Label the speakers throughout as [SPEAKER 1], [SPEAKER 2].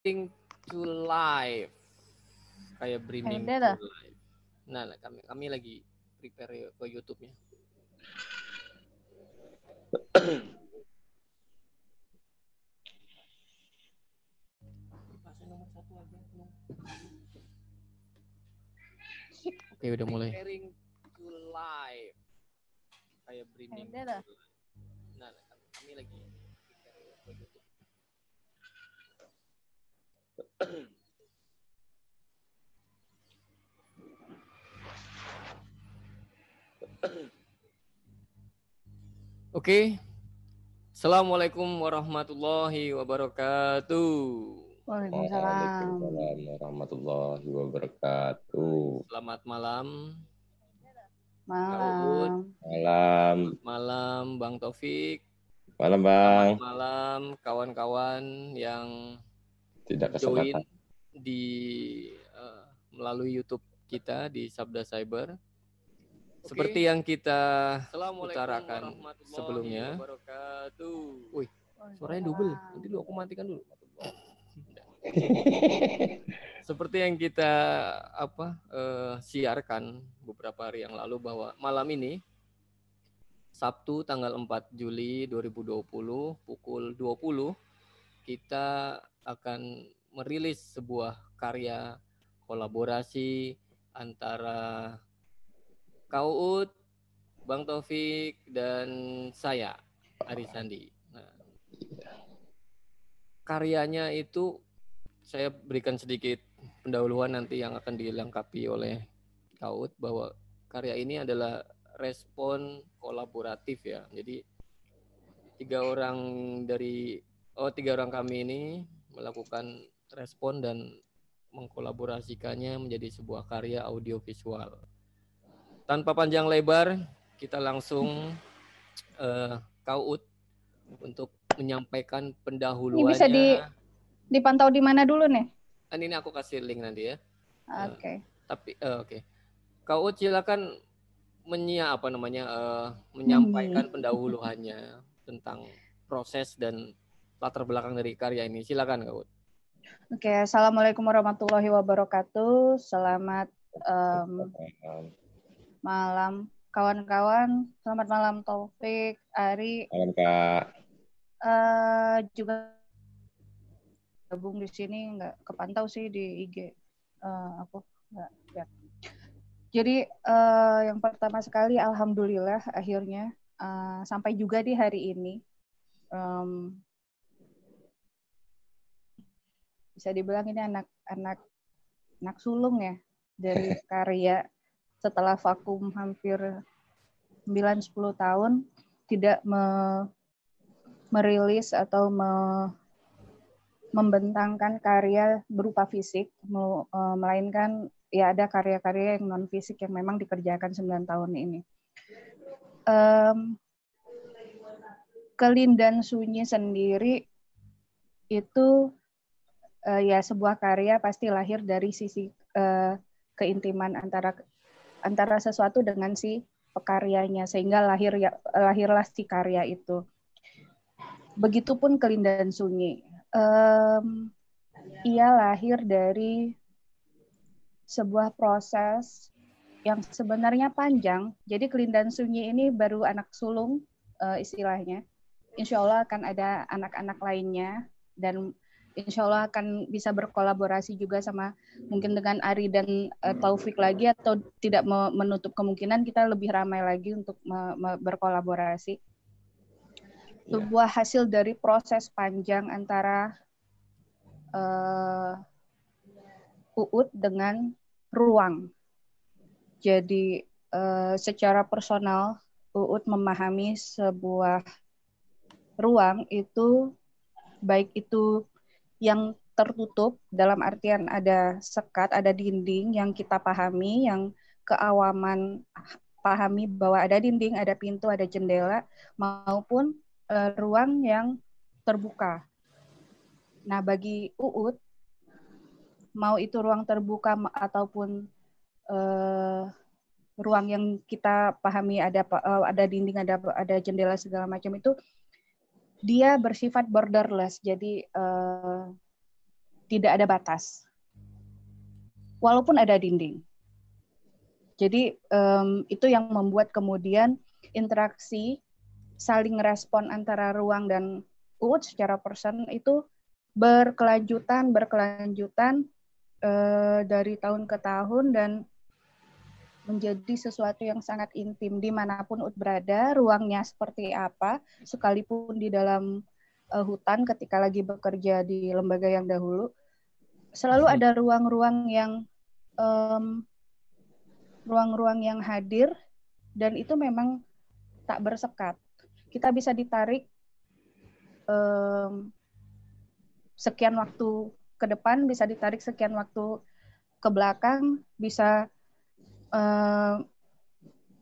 [SPEAKER 1] to live kayak brimming to live. Nah, kami kami lagi prepare ke YouTube-nya. Oke, udah mulai. Preparing to live kayak brimming. Nah, kami, kami lagi prepare ke YouTube. Oke. Assalamualaikum warahmatullahi wabarakatuh.
[SPEAKER 2] Waalaikumsalam.
[SPEAKER 3] Waalaikumsalam warahmatullahi wabarakatuh.
[SPEAKER 1] Selamat malam.
[SPEAKER 2] Malam.
[SPEAKER 3] Malam,
[SPEAKER 1] Malam Bang Taufik.
[SPEAKER 3] malam bang.
[SPEAKER 1] Selamat malam kawan-kawan yang
[SPEAKER 3] Tidak
[SPEAKER 1] join
[SPEAKER 3] kesempatan.
[SPEAKER 1] di eh, melalui YouTube kita di Sabda Cyber. Seperti yang kita utarakan sebelumnya. Wih, suaranya double. Nanti dulu aku matikan dulu. Seperti yang kita apa eh, siarkan beberapa hari yang lalu bahwa malam ini Sabtu tanggal 4 Juli 2020 pukul 20 kita akan merilis sebuah karya kolaborasi antara Kauut, Bang Taufik dan saya Ari Sandi. Nah, karyanya itu saya berikan sedikit pendahuluan nanti yang akan dilengkapi oleh Kaut bahwa karya ini adalah respon kolaboratif ya. Jadi tiga orang dari oh tiga orang kami ini melakukan respon dan mengkolaborasikannya menjadi sebuah karya audiovisual. Tanpa panjang lebar, kita langsung eh, Kaut untuk menyampaikan pendahuluannya.
[SPEAKER 2] bisa di- Dipantau di mana dulu nih?
[SPEAKER 1] Kan ini aku kasih link nanti ya.
[SPEAKER 2] Oke.
[SPEAKER 1] Tapi eh, oke. Kau silakan menyia apa namanya eh, menyampaikan pendahuluannya tentang proses dan latar belakang dari karya ini. Silakan Kau.
[SPEAKER 2] Oke, assalamualaikum warahmatullahi wabarakatuh. Selamat em, malam kawan-kawan. Selamat malam Taufik, Ari,
[SPEAKER 3] Malam kak.
[SPEAKER 2] eh juga gabung di sini nggak kepantau sih di IG Eh, aku nggak lihat. Jadi eh, yang pertama sekali alhamdulillah akhirnya eh, sampai juga di hari ini em, bisa dibilang ini anak-anak anak sulung ya dari karya setelah vakum hampir 9-10 tahun tidak me- merilis atau me- membentangkan karya berupa fisik, eh, melainkan ya ada karya-karya yang non fisik yang memang dikerjakan 9 tahun ini. Em, Kelindan Sunyi sendiri itu eh, ya sebuah karya pasti lahir dari sisi eh, keintiman antara antara sesuatu dengan si pekaryanya sehingga lahir ya lahirlah si karya itu. Begitupun Kelindan Sunyi. Em, ia lahir dari sebuah proses yang sebenarnya panjang. Jadi Kelindan Sunyi ini baru anak sulung eh, istilahnya. Insya Allah akan ada anak-anak lainnya dan insya Allah akan bisa berkolaborasi juga sama mungkin dengan Ari dan eh, Taufik lagi atau tidak me- menutup kemungkinan kita lebih ramai lagi untuk berkolaborasi. Sebuah hasil dari proses panjang antara eh, Uut dengan ruang. Jadi eh, secara personal Uut memahami sebuah ruang itu baik itu yang tertutup dalam artian ada sekat, ada dinding yang kita pahami, yang keawaman pahami bahwa ada dinding, ada pintu, ada jendela, maupun eh, ruang yang terbuka. Nah, bagi Uut, mau itu ruang terbuka ataupun eh, ruang yang kita pahami ada eh, ada dinding, ada ada jendela segala macam itu dia bersifat borderless. Jadi eh, tidak ada batas. Walaupun ada dinding. Jadi um, itu yang membuat kemudian interaksi saling respon antara ruang dan UUD secara person itu berkelanjutan berkelanjutan uh, dari tahun ke tahun dan menjadi sesuatu yang sangat intim di mana pun UUD berada ruangnya seperti apa sekalipun di dalam uh, hutan ketika lagi bekerja di lembaga yang dahulu selalu hmm. ada ruang-ruang yang um, ruang-ruang yang hadir dan itu memang tak bersekat. Kita bisa ditarik um, sekian waktu ke depan, bisa ditarik sekian waktu ke belakang, bisa um,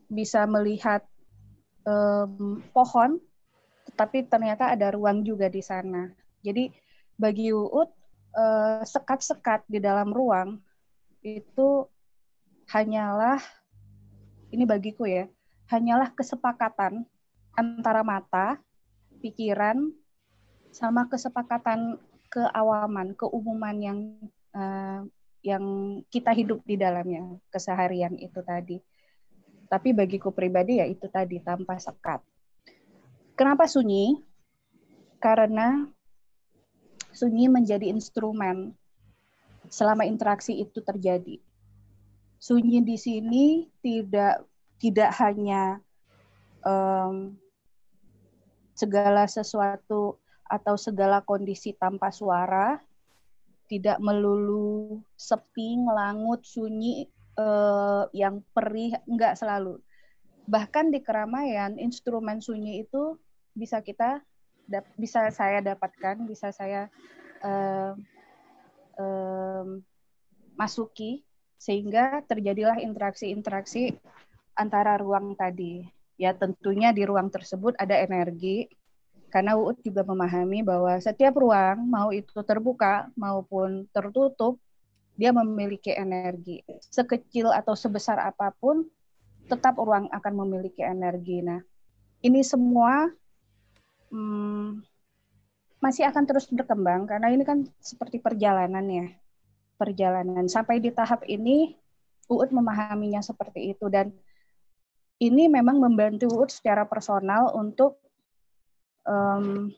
[SPEAKER 2] bisa melihat um, pohon, tetapi ternyata ada ruang juga di sana. Jadi bagi Uut uh, sekat-sekat di dalam ruang itu hanyalah ini bagiku ya, hanyalah kesepakatan antara mata, pikiran, sama kesepakatan keawaman, keumuman yang uh, yang kita hidup di dalamnya keseharian itu tadi. Tapi bagiku pribadi ya itu tadi tanpa sekat. Kenapa sunyi? Karena sunyi menjadi instrumen selama interaksi itu terjadi sunyi di sini tidak tidak hanya um, segala sesuatu atau segala kondisi tanpa suara, tidak melulu sepi, ngelangut, sunyi, uh, yang perih, enggak selalu. Bahkan di keramaian, instrumen sunyi itu bisa kita, bisa saya dapatkan, bisa saya uh, um, masuki sehingga terjadilah interaksi-interaksi antara ruang tadi. Ya tentunya di ruang tersebut ada energi, karena UUD juga memahami bahwa setiap ruang, mau itu terbuka maupun tertutup, dia memiliki energi. Sekecil atau sebesar apa pun, tetap ruang akan memiliki energi. Nah, ini semua hmm, masih akan terus berkembang karena ini kan seperti perjalanan ya perjalanan. Sampai di tahap ini, UUD memahaminya seperti itu dan ini memang membantu UUD secara personal untuk um,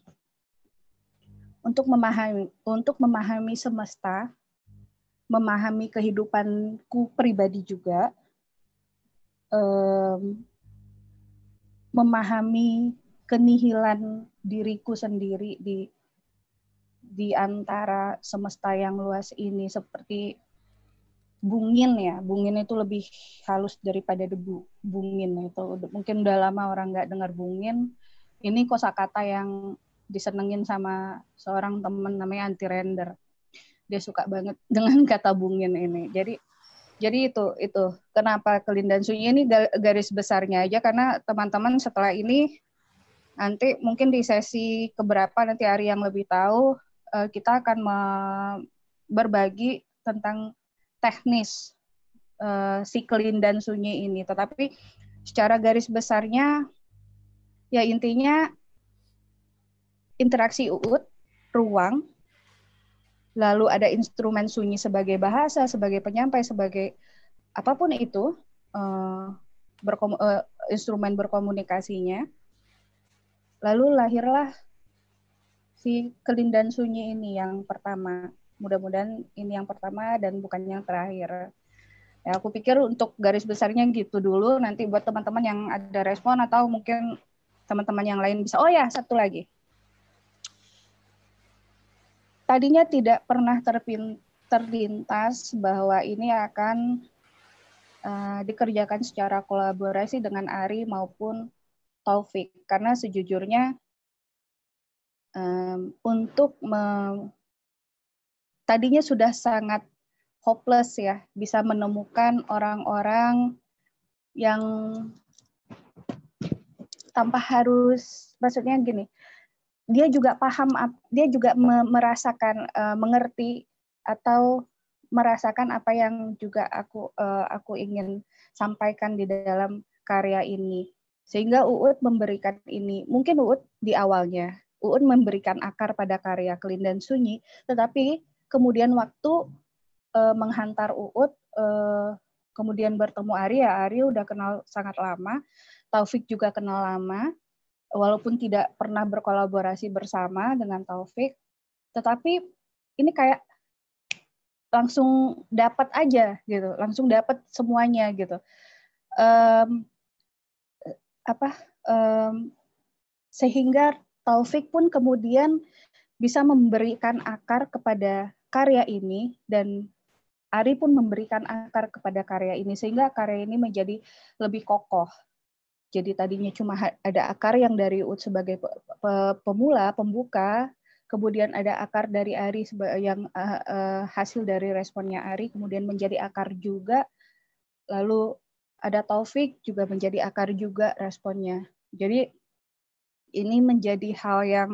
[SPEAKER 2] untuk memahami untuk memahami semesta, memahami kehidupanku pribadi juga, um, memahami kenihilan diriku sendiri di di antara semesta yang luas ini seperti bungin ya. Bungin itu lebih halus daripada debu bungin itu. Mungkin udah lama orang nggak dengar bungin ini kosakata yang disenengin sama seorang temen namanya anti render. Dia suka banget dengan kata bungin ini. Jadi jadi itu itu. Kenapa kelindan sunyi ini garis besarnya aja? Karena teman-teman setelah ini nanti mungkin di sesi keberapa nanti hari yang lebih tahu uh, kita akan berbagi tentang teknis uh, si dan sunyi ini. Tetapi secara garis besarnya ya intinya interaksi UUD, ruang, lalu ada instrumen sunyi sebagai bahasa, sebagai penyampai, sebagai apa pun itu berkom uh, instrumen berkomunikasinya. Lalu lahirlah si kelindan sunyi ini yang pertama. Mudah-mudahan ini yang pertama dan bukan yang terakhir. Ya, aku pikir untuk garis besarnya gitu dulu. Nanti buat teman-teman yang ada respon atau mungkin teman-teman yang lain bisa. Oh ya, satu lagi. Tadinya tidak pernah terpin, terlintas bahwa ini akan uh, dikerjakan secara kolaborasi dengan Ari maupun Taufik. Karena sejujurnya um, untuk me, tadinya sudah sangat hopeless ya bisa menemukan orang-orang yang tanpa harus maksudnya gini dia juga paham dia juga merasakan uh, mengerti atau merasakan apa yang juga aku uh, aku ingin sampaikan di dalam karya ini. Sehingga Uut memberikan ini mungkin Uut di awalnya Uun memberikan akar pada karya Kelindan Sunyi, tetapi kemudian waktu uh, menghantar Uut, uh, kemudian bertemu Ari ya udah kenal sangat lama, Taufik juga kenal lama, walaupun tidak pernah berkolaborasi bersama dengan Taufik, tetapi ini kayak langsung dapat aja gitu, langsung dapat semuanya gitu. Um, apa um, sehingga Taufik pun kemudian bisa memberikan akar kepada karya ini dan Ari pun memberikan akar kepada karya ini sehingga karya ini menjadi lebih kokoh. Jadi tadinya cuma ada akar yang dari Ut sebagai pemula, pembuka, kemudian ada akar dari Ari yang uh, uh, hasil dari responnya Ari, kemudian menjadi akar juga, lalu ada Taufik juga menjadi akar juga responnya. Jadi ini menjadi hal yang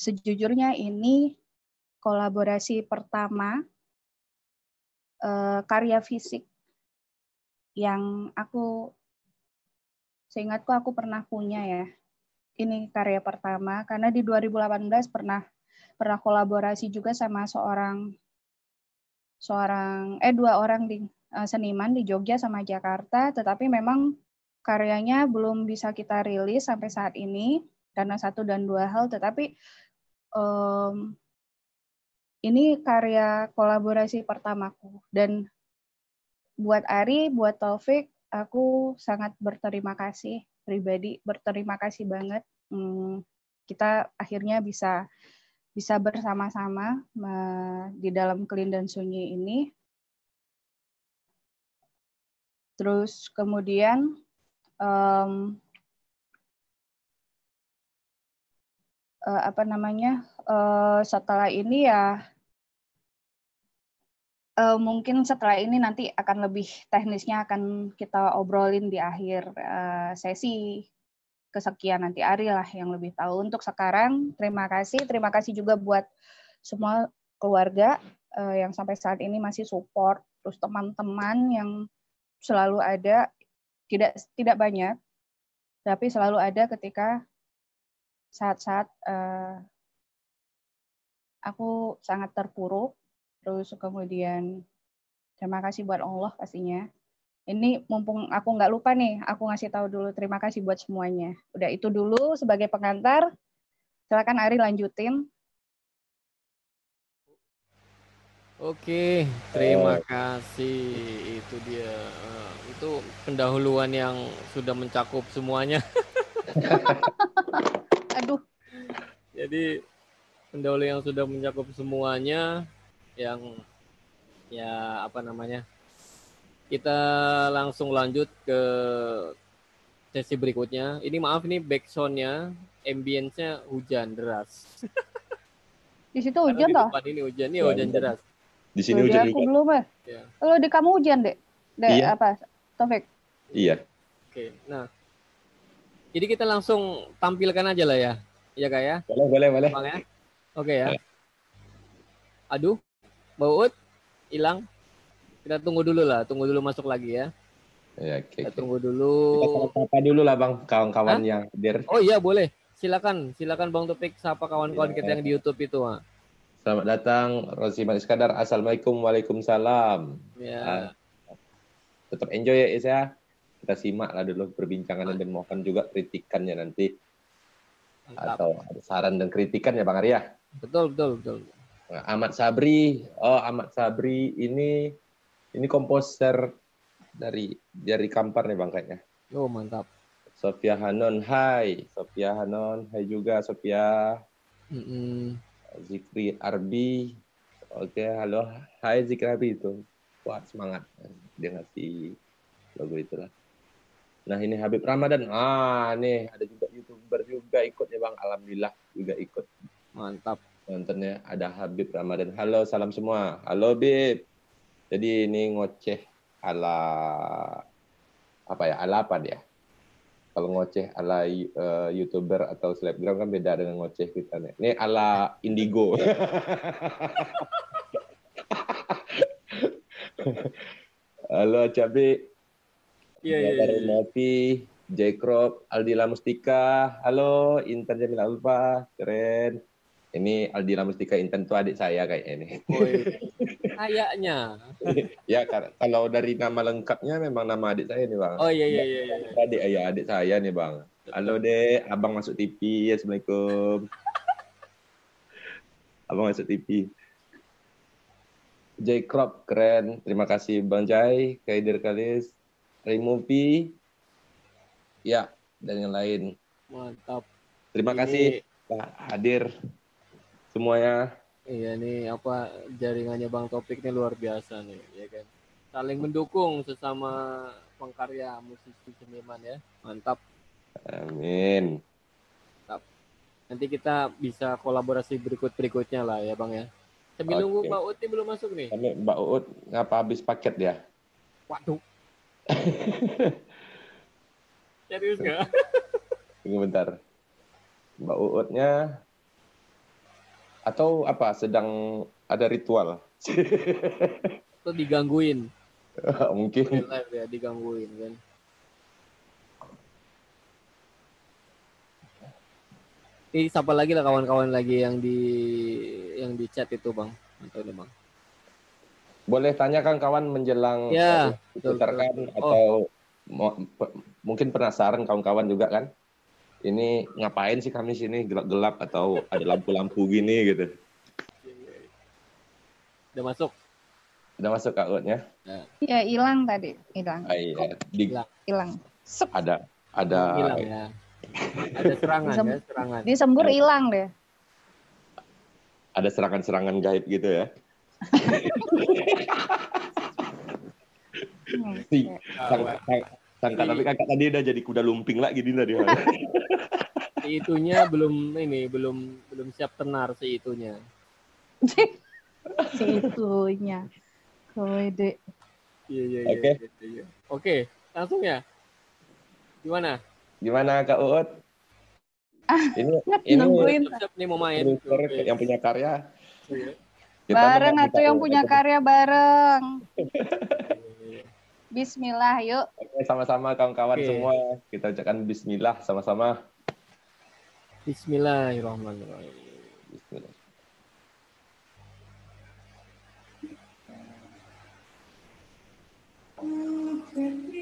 [SPEAKER 2] sejujurnya ini kolaborasi pertama uh, karya fisik yang aku seingatku aku pernah punya ya. Ini karya pertama karena di 2018 pernah pernah kolaborasi juga sama seorang seorang eh dua orang di uh, seniman di Jogja sama Jakarta, tetapi memang karyanya belum bisa kita rilis sampai saat ini karena satu dan dua hal, tetapi um, ini karya kolaborasi pertamaku dan buat Ari, buat Taufik, aku sangat berterima kasih pribadi, berterima kasih banget. Hmm, kita akhirnya bisa bisa bersama-sama di dalam kelindan sunyi ini. Terus kemudian um, uh, apa namanya uh, setelah ini ya uh, mungkin setelah ini nanti akan lebih teknisnya akan kita obrolin di akhir uh, sesi. Kesekian nanti Ari lah yang lebih tahu. Untuk sekarang terima kasih, terima kasih juga buat semua keluarga uh, yang sampai saat ini masih support, terus teman-teman yang selalu ada, tidak tidak banyak, tapi selalu ada ketika saat-saat uh, aku sangat terpuruk Terus kemudian terima kasih buat Allah pastinya. Ini mumpung aku nggak lupa nih, aku ngasih tahu dulu terima kasih buat semuanya. Udah itu dulu sebagai pengantar. Silakan Ari lanjutin.
[SPEAKER 1] Oke, terima kasih. Itu dia. Eh, itu pendahuluan yang sudah mencakup semuanya.
[SPEAKER 2] Aduh.
[SPEAKER 1] Jadi pendahulu yang sudah mencakup semuanya yang ya apa namanya kita langsung lanjut ke sesi berikutnya. Ini maaf ini backsoundnya, ambience-nya hujan deras.
[SPEAKER 2] Di situ hujan toh?
[SPEAKER 1] Di ini hujan, ini hujan deras.
[SPEAKER 3] Di sini hujan
[SPEAKER 2] aku belum ya. ya. Kalau di kamu hujan dek, dek iya. apa? Taufik?
[SPEAKER 3] Iya.
[SPEAKER 1] Oke, nah. Jadi kita langsung tampilkan aja lah ya. Iya kak ya?
[SPEAKER 3] Boleh, boleh, boleh.
[SPEAKER 1] ya? Oke ya. Aduh, Baut hilang. Kita tunggu dulu lah, tunggu dulu masuk lagi ya.
[SPEAKER 3] Ya, oke.
[SPEAKER 1] Kita tunggu dulu.
[SPEAKER 3] Kita apa dulu lah Bang, kawan-kawan yang hadir.
[SPEAKER 1] Oh iya boleh. Silakan, silakan Bang Topik sapa kawan-kawan ya. kita yang di YouTube itu, ha.
[SPEAKER 3] Selamat datang Rosiman Iskandar. Assalamualaikum, waalaikumsalam.
[SPEAKER 1] Ya.
[SPEAKER 3] Uh, tetap enjoy ya Is ya. Kita simak lah dulu perbincangan ah. dan mohon juga kritikannya nanti. Mantap. Atau ada saran dan kritikan ya Bang Arya.
[SPEAKER 1] Betul, betul, betul.
[SPEAKER 3] Nah, Ahmad Sabri, oh Ahmad Sabri ini ini komposer dari dari Kampar nih bang kayaknya.
[SPEAKER 1] Oh mantap.
[SPEAKER 3] Sofia Hanon, hai. Sofia Hanon, hai juga Sofia.
[SPEAKER 1] Mm -mm.
[SPEAKER 3] Zikri Arbi, oke halo, hai Zikri Arbi itu. Wah semangat dia ngasih logo itulah. Nah ini Habib Ramadan, ah nih ada juga youtuber juga ikut ya bang, alhamdulillah juga ikut.
[SPEAKER 1] Mantap
[SPEAKER 3] nontonnya ada Habib Ramadan. Halo, salam semua. Halo, Bib. Jadi ini ngoceh ala apa ya? Ala apa dia? Kalau ngoceh ala uh, youtuber atau selebgram kan beda dengan ngoceh kita nih. Ini ala indigo. Halo Cabe.
[SPEAKER 1] Iya, iya, iya.
[SPEAKER 3] Nopi, J Crop, Aldila Mustika. Halo, Intan Jamil Alfa. Keren. Ini Aldila Mustika Intan tuh adik saya kayak ini.
[SPEAKER 1] Kayaknya.
[SPEAKER 3] ya kalau dari nama lengkapnya memang nama adik saya nih bang.
[SPEAKER 1] Oh iya iya iya iya.
[SPEAKER 3] Adik ya adik saya nih bang. Halo dek, abang masuk TV. Assalamualaikum. abang masuk TV. J Crop keren. Terima kasih Bang Jai, Kaidir Kalis, Removie. Ya, dan yang lain.
[SPEAKER 1] Mantap.
[SPEAKER 3] Terima
[SPEAKER 1] Ini-
[SPEAKER 3] kasih telah hadir semuanya.
[SPEAKER 1] Iya nih apa jaringannya Bang Topik ini luar biasa nih, ya kan. Saling mendukung sesama pengkarya musisi seniman ya. Mantap.
[SPEAKER 3] Amin.
[SPEAKER 1] Nanti kita bisa kolaborasi berikut-berikutnya lah ya Bang ya. Sambil nunggu Mbak Uti belum masuk nih.
[SPEAKER 3] Kami Mbak Uut ngapa habis paket ya?
[SPEAKER 1] Waduh. Serius nggak?
[SPEAKER 3] Tunggu bentar. Mbak Uutnya atau apa sedang ada ritual?
[SPEAKER 1] Atau digangguin.
[SPEAKER 3] Mungkin.
[SPEAKER 1] Live ya, digangguin kan. Ini siapa lagi lah kawan-kawan lagi yang di yang di chat itu bang? Atau ini bang?
[SPEAKER 3] Boleh tanyakan kawan menjelang
[SPEAKER 1] Ya,
[SPEAKER 3] eh,
[SPEAKER 1] betul. Oh.
[SPEAKER 3] atau mungkin penasaran kawan-kawan juga kan? Ini ngapain sih kami sini gelap-gelap atau ada lampu-lampu gini gitu?
[SPEAKER 1] Udah masuk?
[SPEAKER 3] Udah masuk Kak Uutnya?
[SPEAKER 2] Ya hilang tadi, hilang,
[SPEAKER 3] Ah, iya. Di-
[SPEAKER 1] Hilang.
[SPEAKER 2] hilang. Sep,
[SPEAKER 3] ada ada
[SPEAKER 1] Hilang ya. Ada serangan
[SPEAKER 2] Disem-
[SPEAKER 1] ya, serangan.
[SPEAKER 2] disembur hilang deh.
[SPEAKER 3] ada serangan-serangan gaib gitu ya.
[SPEAKER 2] Hmm.
[SPEAKER 3] Si, sang- sang- sangka tapi kakak tadi udah jadi kuda lumping lagi Dinda di mana?
[SPEAKER 1] si itunya belum ini belum belum siap tenar si itunya.
[SPEAKER 2] si itunya. Kode.
[SPEAKER 1] Iya iya
[SPEAKER 3] Oke.
[SPEAKER 1] iya. iya, iya. Oke, langsung ya. Gimana?
[SPEAKER 3] Gimana Kak Uut? Ini ini
[SPEAKER 2] Nungguin
[SPEAKER 1] Siap-siap nih mau main.
[SPEAKER 3] yang punya karya.
[SPEAKER 1] Iya.
[SPEAKER 3] Kita
[SPEAKER 2] bareng atau yang punya karya bareng. Bismillah yuk.
[SPEAKER 3] Oke, Sama-sama kawan-kawan
[SPEAKER 1] okay.
[SPEAKER 3] semua. Kita ucapkan bismillah sama-sama.
[SPEAKER 1] Bismillahirrahmanirrahim.
[SPEAKER 3] Bismillah. Okay.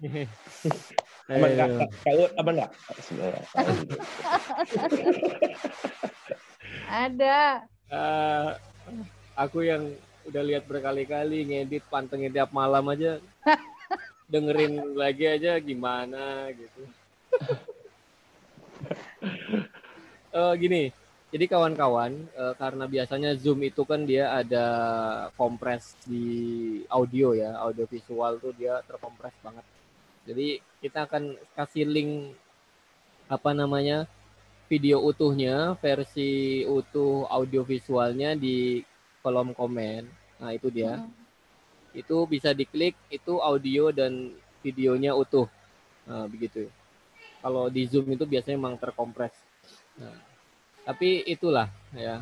[SPEAKER 3] Aman nggak? Kau aman nggak?
[SPEAKER 2] Ada.
[SPEAKER 1] Eh, aku yang udah lihat berkali-kali ngedit pantengin tiap malam aja dengerin lagi aja gimana gitu. Eh gini, jadi kawan-kawan eh, karena biasanya Zoom itu kan dia ada kompres di audio ya, audio visual tuh dia terkompres banget. Jadi kita akan kasih link apa namanya video utuhnya, versi utuh audio visualnya di kolom komen. Nah itu dia.
[SPEAKER 2] Hmm.
[SPEAKER 1] Itu bisa diklik, itu audio dan videonya utuh. Nah begitu. Kalau di Zoom itu biasanya memang terkompres. Nah, tapi itulah ya.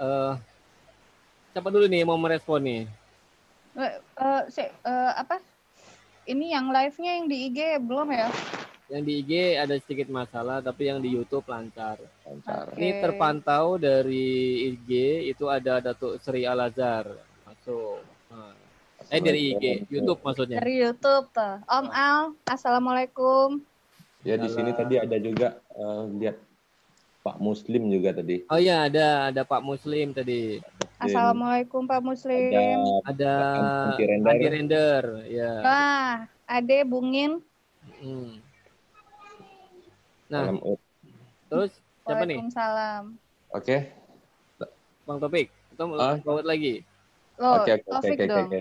[SPEAKER 1] Eh, siapa dulu nih yang mau merespon nih?
[SPEAKER 2] Eh, eh, se- eh, apa? Ini yang live-nya yang di IG belum ya?
[SPEAKER 1] Yang di IG ada sedikit masalah, tapi yang di YouTube lancar.
[SPEAKER 3] Lancar.
[SPEAKER 2] Oke.
[SPEAKER 1] Ini terpantau dari IG itu ada Datuk Sri Al-Azhar masuk. Nah, eh dari IG, YouTube maksudnya.
[SPEAKER 2] Dari YouTube tuh. Om Al, Assalamualaikum.
[SPEAKER 3] Ya di sini tadi ada juga eh, lihat Pak Muslim juga tadi.
[SPEAKER 1] Oh iya ada ada Pak Muslim tadi.
[SPEAKER 2] Assalamualaikum Pak
[SPEAKER 3] Ada
[SPEAKER 2] Muslim.
[SPEAKER 1] Ada
[SPEAKER 3] Anti render.
[SPEAKER 1] Adi Render, ya.
[SPEAKER 2] Wah, Ade Bungin.
[SPEAKER 1] Hmm. Nah,
[SPEAKER 3] Salam
[SPEAKER 1] terus siapa nih?
[SPEAKER 2] Waalaikumsalam.
[SPEAKER 3] Oke.
[SPEAKER 1] Bang Topik. Kita mau
[SPEAKER 3] Ah.
[SPEAKER 1] forward lagi.
[SPEAKER 3] Oke oke oke oke.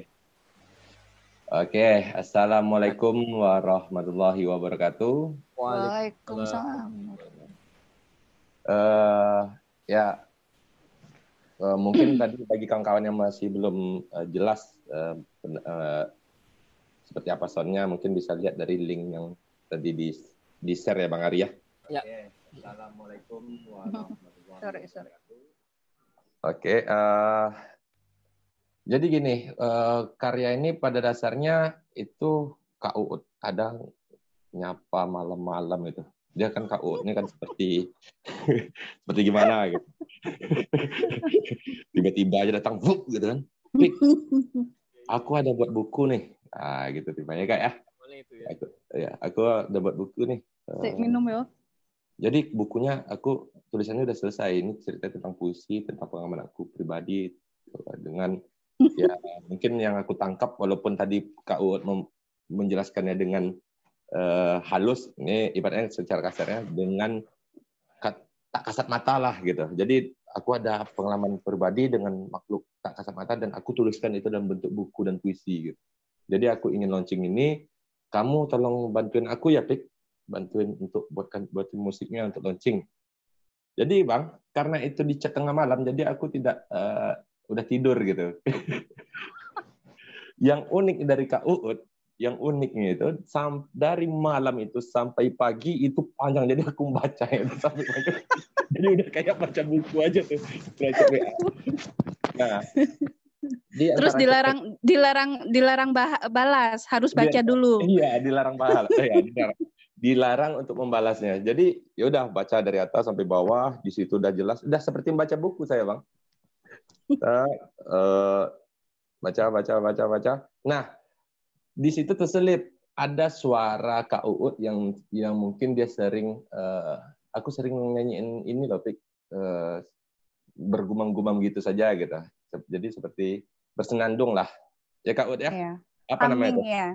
[SPEAKER 3] Oke, assalamualaikum warahmatullahi wabarakatuh.
[SPEAKER 2] Waalaikumsalam.
[SPEAKER 3] Eh ya eh, mungkin tadi bagi kawan-kawan yang masih belum eh, jelas eh, ben- eh, seperti apa soundnya mungkin bisa lihat dari link yang tadi di di share ya Bang Arya.
[SPEAKER 1] Ya.
[SPEAKER 3] Assalamualaikum warahmatullahi
[SPEAKER 2] sorry.
[SPEAKER 3] Oke, eh, jadi gini, eh, karya ini pada dasarnya itu Kak Uut kadang nyapa malam-malam itu. Dia kan Uut ini kan seperti seperti gimana gitu. Tiba-tiba aja datang, vup gitu kan. Pik, aku ada buat buku nih. Ah gitu tipenya Kak ya.
[SPEAKER 1] Boleh itu ya.
[SPEAKER 3] Aku, ya, aku ada buat buku nih. Eh,
[SPEAKER 2] Sik, minum ya.
[SPEAKER 3] jadi bukunya aku tulisannya udah selesai. Ini cerita tentang puisi, tentang pengalaman aku pribadi dengan ya mungkin yang aku tangkap walaupun tadi Kak Uut mem- menjelaskannya dengan eh, halus, ini ibaratnya secara kasarnya dengan kat- tak kasat mata lah gitu. Jadi aku ada pengalaman pribadi dengan makhluk tak kasat mata dan aku tuliskan itu dalam bentuk buku dan puisi gitu. Jadi aku ingin launching ini, kamu tolong bantuin aku ya Pik, bantuin untuk buatkan buatin musiknya untuk launching. Jadi bang, karena itu di tengah malam, jadi aku tidak eh, udah tidur gitu. yang unik dari Kak Uut, yang uniknya itu dari malam itu sampai pagi itu panjang, jadi aku baca itu sampai pagi. jadi udah kayak baca buku aja tuh. Baca WA. Nah, di
[SPEAKER 2] Terus dilarang dilarang dilarang bah- balas, harus baca
[SPEAKER 3] Iya.
[SPEAKER 2] dulu.
[SPEAKER 3] Iya, dilarang balas. ya, dilarang. dilarang untuk membalasnya. Jadi ya udah baca dari atas sampai bawah, di situ udah jelas, udah seperti membaca buku saya, Bang. Kita, eh, baca baca baca baca. Nah, di situ terselip ada suara Kak Uut yang yang mungkin dia sering eh, aku sering nyanyiin ini loh, Pik. Eh, bergumam-gumam gitu saja gitu. Jadi seperti bersenandung lah. Ya Kak Uut ya.
[SPEAKER 2] Iya.
[SPEAKER 3] Apa namanya?
[SPEAKER 2] Humming ya.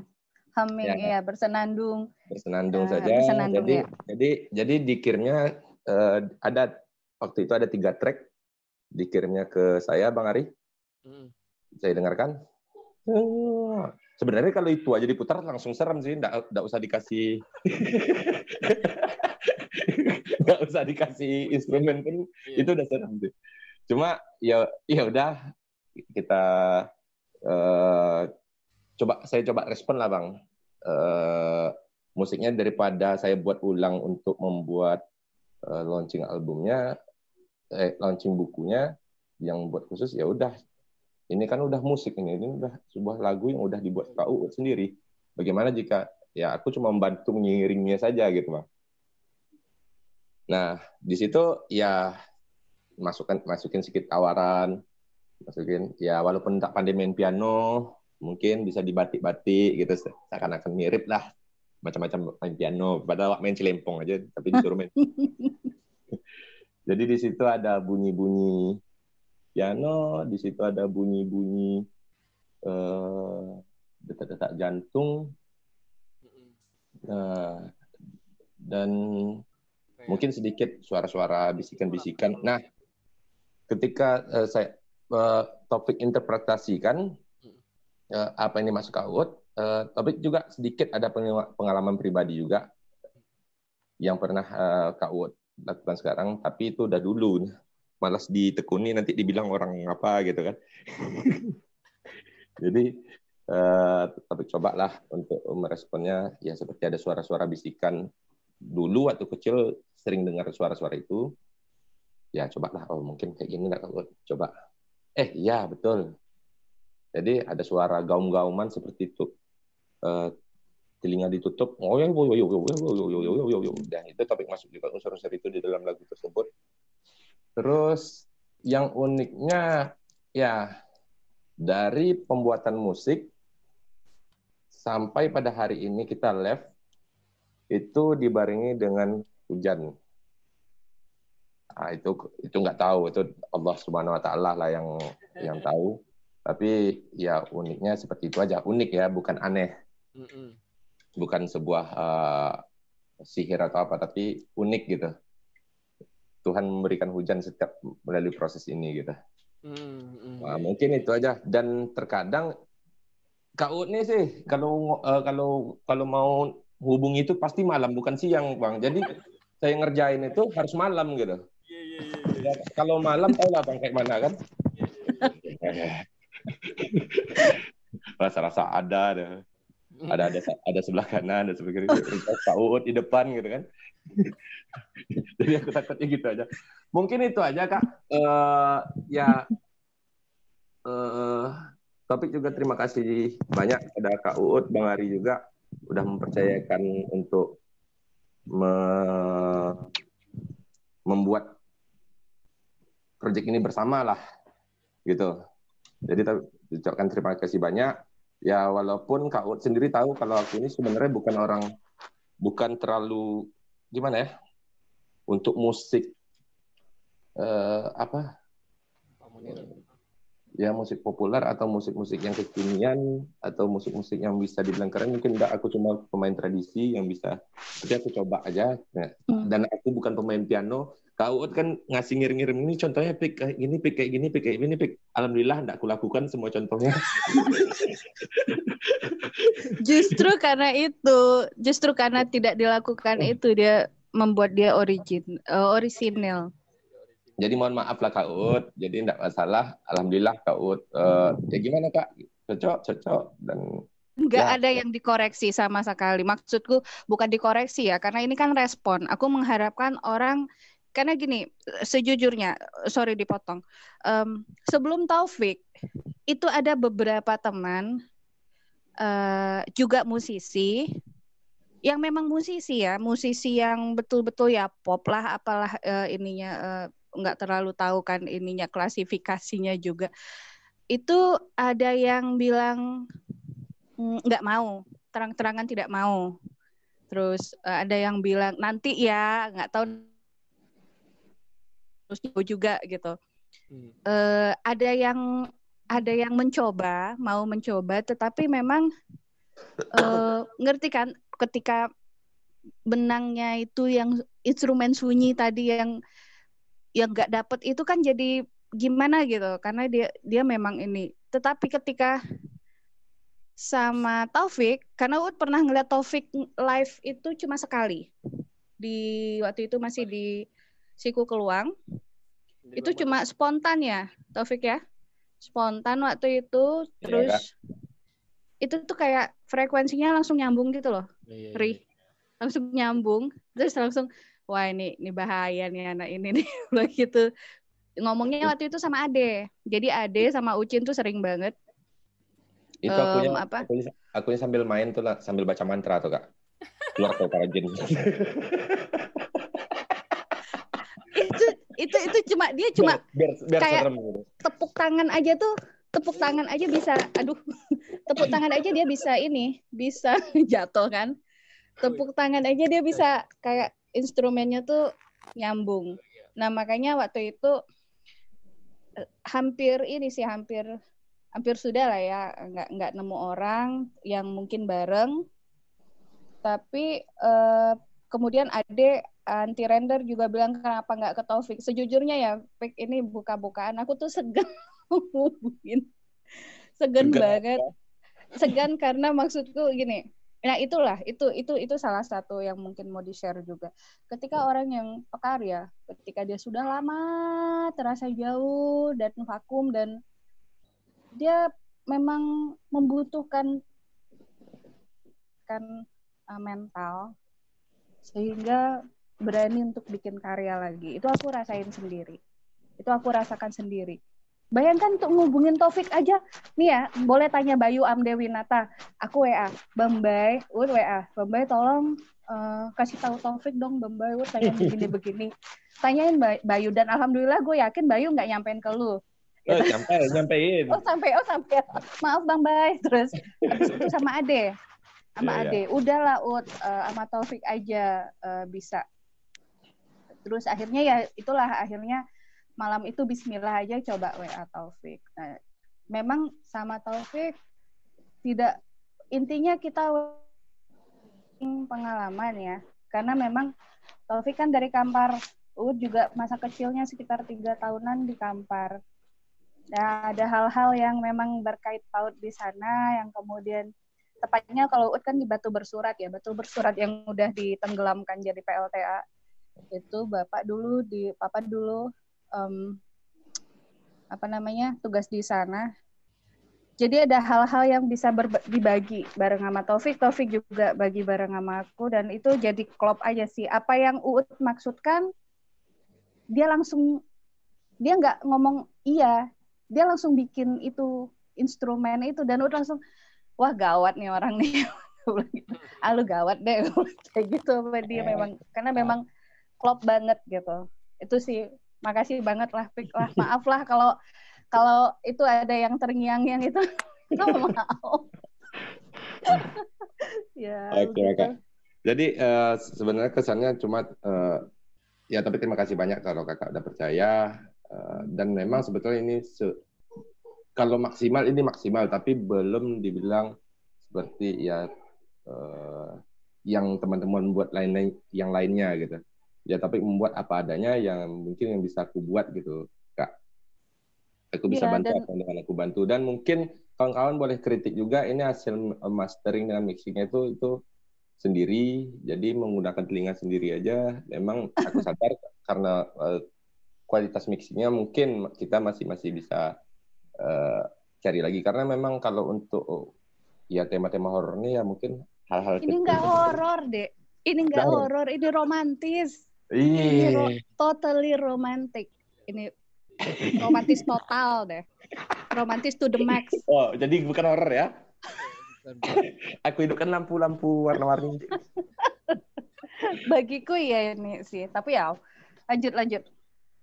[SPEAKER 2] Humming
[SPEAKER 3] Ya.
[SPEAKER 2] ya, bersenandung.
[SPEAKER 3] bersenandung
[SPEAKER 2] Eh,
[SPEAKER 3] saja.
[SPEAKER 2] bersenandung,
[SPEAKER 3] jadi,
[SPEAKER 2] ya.
[SPEAKER 3] jadi jadi dikirimnya eh, ada waktu itu ada tiga track dikirimnya ke saya, Bang Ari.
[SPEAKER 1] Hmm.
[SPEAKER 3] Saya dengarkan. Sebenarnya kalau itu aja diputar langsung serem sih, nggak nggak usah dikasih nggak usah dikasih instrumen pun
[SPEAKER 1] Iya.
[SPEAKER 3] itu udah serem sih. Cuma ya ya udah kita eh, coba saya coba respon lah bang. Eh, musiknya daripada saya buat ulang untuk membuat eh, launching albumnya, eh, launching bukunya yang buat khusus ya udah. Ini kan udah musik ini, ini udah sebuah lagu yang udah dibuat KU sendiri. Bagaimana jika ya aku cuma membantu mengiringnya saja gitu bang. Nah di situ ya masukkan masukin sedikit tawaran masukin ya walaupun tak pandai main piano mungkin bisa dibatik-batik gitu seakan-akan mirip lah macam-macam main piano padahal main cilempong aja tapi disuruh main jadi di situ ada bunyi-bunyi piano di situ ada bunyi-bunyi uh, detak-detak jantung. Uh, dan mungkin sedikit suara-suara bisikan-bisikan. Nah ketika uh, saya uh, topik interpretasi kan uh, apa ini masuk out uh, tapi juga sedikit ada pengalaman pribadi juga yang pernah uh, Kak lakukan sekarang tapi itu udah dulu malas ditekuni nanti dibilang orang apa gitu kan jadi uh, tapi cobalah untuk meresponnya ya seperti ada suara-suara bisikan dulu waktu kecil sering dengar suara-suara itu ya cobalah oh mungkin kayak gini nggak coba eh iya betul jadi ada suara gaum-gauman seperti itu. Uh, telinga ditutup, oh ya, yo yo yo yo yo yo yo yo yo dan itu topik masuk juga unsur-unsur itu di dalam lagu tersebut. Terus yang uniknya ya dari pembuatan musik sampai pada hari ini kita live itu dibarengi dengan hujan. Nah, itu itu nggak tahu itu Allah Subhanahu Wa Taala lah yang yang tahu. Tapi ya uniknya seperti itu aja. Unik ya, bukan aneh. Bukan sebuah uh, sihir atau apa, tapi unik gitu. Tuhan memberikan hujan setiap melalui proses ini gitu. Mm-hmm. Nah, mungkin itu aja. Dan terkadang kau ini sih kalau uh, kalau kalau mau hubungi itu pasti malam bukan siang bang. Jadi saya ngerjain itu harus malam gitu. Yeah, yeah, yeah, yeah. Kalau malam tahu lah bang kayak mana kan. Yeah. rasa-rasa ada ada ada ada ada sebelah kanan ada sebelah kiri tahu di depan gitu kan jadi aku takutnya gitu aja. Mungkin itu aja kak. Uh, ya uh, topik juga terima kasih banyak. Pada kak Uut bang Ari juga udah mempercayakan untuk me membuat proyek ini bersama lah gitu. Jadi ucapkan terima kasih banyak. Ya walaupun Kak Ut sendiri tahu kalau aku ini sebenarnya bukan orang bukan terlalu gimana ya? Untuk musik uh, apa ya musik populer atau musik-musik yang kekinian atau musik-musik yang bisa dibilang keren mungkin enggak aku cuma pemain tradisi yang bisa tapi aku coba aja nah, hmm. dan aku bukan pemain piano Kau kan ngasih ngirim-ngirim ini contohnya pik kayak gini pik kayak gini pik kayak gini pik. Alhamdulillah tidak kulakukan semua contohnya.
[SPEAKER 2] justru karena itu, justru karena tidak dilakukan itu dia membuat dia origin uh, orisinil.
[SPEAKER 3] Jadi mohon maaf lah Kak Ut, jadi tidak masalah. Alhamdulillah Kak Ut. Uh, ya gimana Kak? Cocok, cocok dan
[SPEAKER 2] Enggak ya. ada yang dikoreksi sama sekali. Maksudku bukan dikoreksi ya, karena ini kan respon. Aku mengharapkan orang karena gini sejujurnya sorry dipotong um, sebelum Taufik itu ada beberapa teman uh, juga musisi yang memang musisi ya musisi yang betul-betul ya pop lah apalah uh, ininya uh, nggak terlalu tahu kan ininya klasifikasinya juga itu ada yang bilang mm, nggak mau terang-terangan tidak mau terus uh, ada yang bilang nanti ya nggak tahu terus juga gitu. Hmm. Uh, ada yang ada yang mencoba, mau mencoba, tetapi memang uh, ngerti kan ketika benangnya itu yang instrumen sunyi tadi yang yang nggak dapet itu kan jadi gimana gitu. Karena dia dia memang ini. Tetapi ketika sama Taufik karena Ud pernah ngeliat Taufik live itu cuma sekali. Di waktu itu masih di Siku Keluang. Di itu cuma spontan ya, Taufik ya? Spontan waktu itu, iya, terus itu tuh kayak frekuensinya langsung nyambung gitu loh, ya, ya, Ri. Langsung nyambung, terus langsung, wah ini ini bahaya nih anak ini nih, begitu. Ngomongnya waktu itu sama Ade, jadi Ade sama Ucin tuh sering banget.
[SPEAKER 3] Itu akunya, um, apa? Akunya, akunya sambil main tuh lah, sambil baca mantra tuh kak. Keluar ke para jin.
[SPEAKER 2] itu itu cuma dia cuma
[SPEAKER 3] biar, biar
[SPEAKER 2] kayak
[SPEAKER 3] serem gitu.
[SPEAKER 2] tepuk tangan aja tuh tepuk tangan aja bisa aduh tepuk tangan aja dia bisa ini bisa jatuh kan tepuk tangan aja dia bisa kayak instrumennya tuh nyambung. Nah makanya waktu itu eh, hampir ini sih hampir hampir sudah lah ya nggak nggak nemu orang yang mungkin bareng. Tapi eh, kemudian ade anti render juga bilang kenapa nggak ke Taufik? Sejujurnya ya Pik ini buka-bukaan. Aku tuh segan ngomongin. Segan
[SPEAKER 3] Segan
[SPEAKER 2] banget. Segan karena maksudku gini nah itulah itu itu itu salah satu yang mungkin mau di share juga. Ketika orang yang pekarya ketika dia sudah lama terasa jauh dan vakum dan dia memang membutuhkan kan uh, mental sehingga berani untuk bikin karya lagi. Itu aku rasain sendiri. Itu aku rasakan sendiri Bayangkan untuk ngubungin Taufik aja, nih ya, boleh tanya Bayu Amdewinata, aku WA, Bambay, Ud WA, Bambay tolong uh, kasih tahu Taufik dong, Bambay, Ud tanya begini-begini. Tanyain Bayu, dan Alhamdulillah gue yakin Bayu nggak nyampein ke lu.
[SPEAKER 3] Oh, sampai, nyampein.
[SPEAKER 2] Oh, sampai, oh sampai. Maaf Bang Bay. Terus habis itu sama Ade. Sama
[SPEAKER 3] Iya,
[SPEAKER 2] Ade. Udahlah Ud, uh, sama Taufik aja uh, bisa. Terus akhirnya ya itulah akhirnya malam itu Bismillah aja coba WA Taufik. Nah, memang sama Taufik tidak intinya kita pengalaman ya, karena memang Taufik kan dari Kampar, Uud juga masa kecilnya sekitar tiga tahunan di Kampar. Nah, ada hal-hal yang memang berkait paut di sana yang kemudian tepatnya kalau Uud kan di Batu Bersurat ya, Batu Bersurat yang udah ditenggelamkan jadi PLTA itu bapak dulu di papa dulu um, apa namanya tugas di sana. Jadi ada hal-hal yang bisa dibagi bareng sama Taufik, Taufik juga bagi bareng sama aku dan itu jadi klop aja sih. Apa yang Uut maksudkan, dia langsung dia nggak ngomong iya, dia langsung bikin itu instrumen itu dan Uut langsung wah gawat nih orang nih. ah lu gawat deh kayak gitu sama dia memang karena memang klop banget gitu. Itu sih makasih banget lah Pik. Lah maaf lah kalau kalau itu ada yang terngiang-ngiang itu maaf.
[SPEAKER 3] Ya oke okay, gitu. jadi uh, sebenarnya kesannya cuma uh, ya tapi terima kasih banyak kalau kakak udah percaya. Uh, dan memang sebetulnya ini se kalau maksimal ini maksimal tapi belum dibilang seperti ya uh, yang teman-teman buat lain yang lainnya gitu ya tapi membuat apa adanya yang mungkin yang bisa aku buat gitu kak. Aku bisa ya, bantu dan... apa yang aku bantu. Dan mungkin kawan-kawan boleh kritik juga ini hasil mastering dengan mixingnya itu itu sendiri. Jadi menggunakan telinga sendiri aja. Memang aku sadar karena uh, kualitas mixingnya mungkin kita masih masih bisa uh, cari lagi. Karena memang kalau untuk ya tema-tema horor ini ya mungkin hal-hal
[SPEAKER 2] ini enggak horor deh ini enggak horor ini romantis. Ini ro totally romantic. Ini romantis total deh. Romantis to the max.
[SPEAKER 3] Oh, jadi bukan horror ya? Aku hidupkan lampu-lampu warna-warni.
[SPEAKER 2] Bagiku ya ini sih. Tapi ya, lanjut lanjut.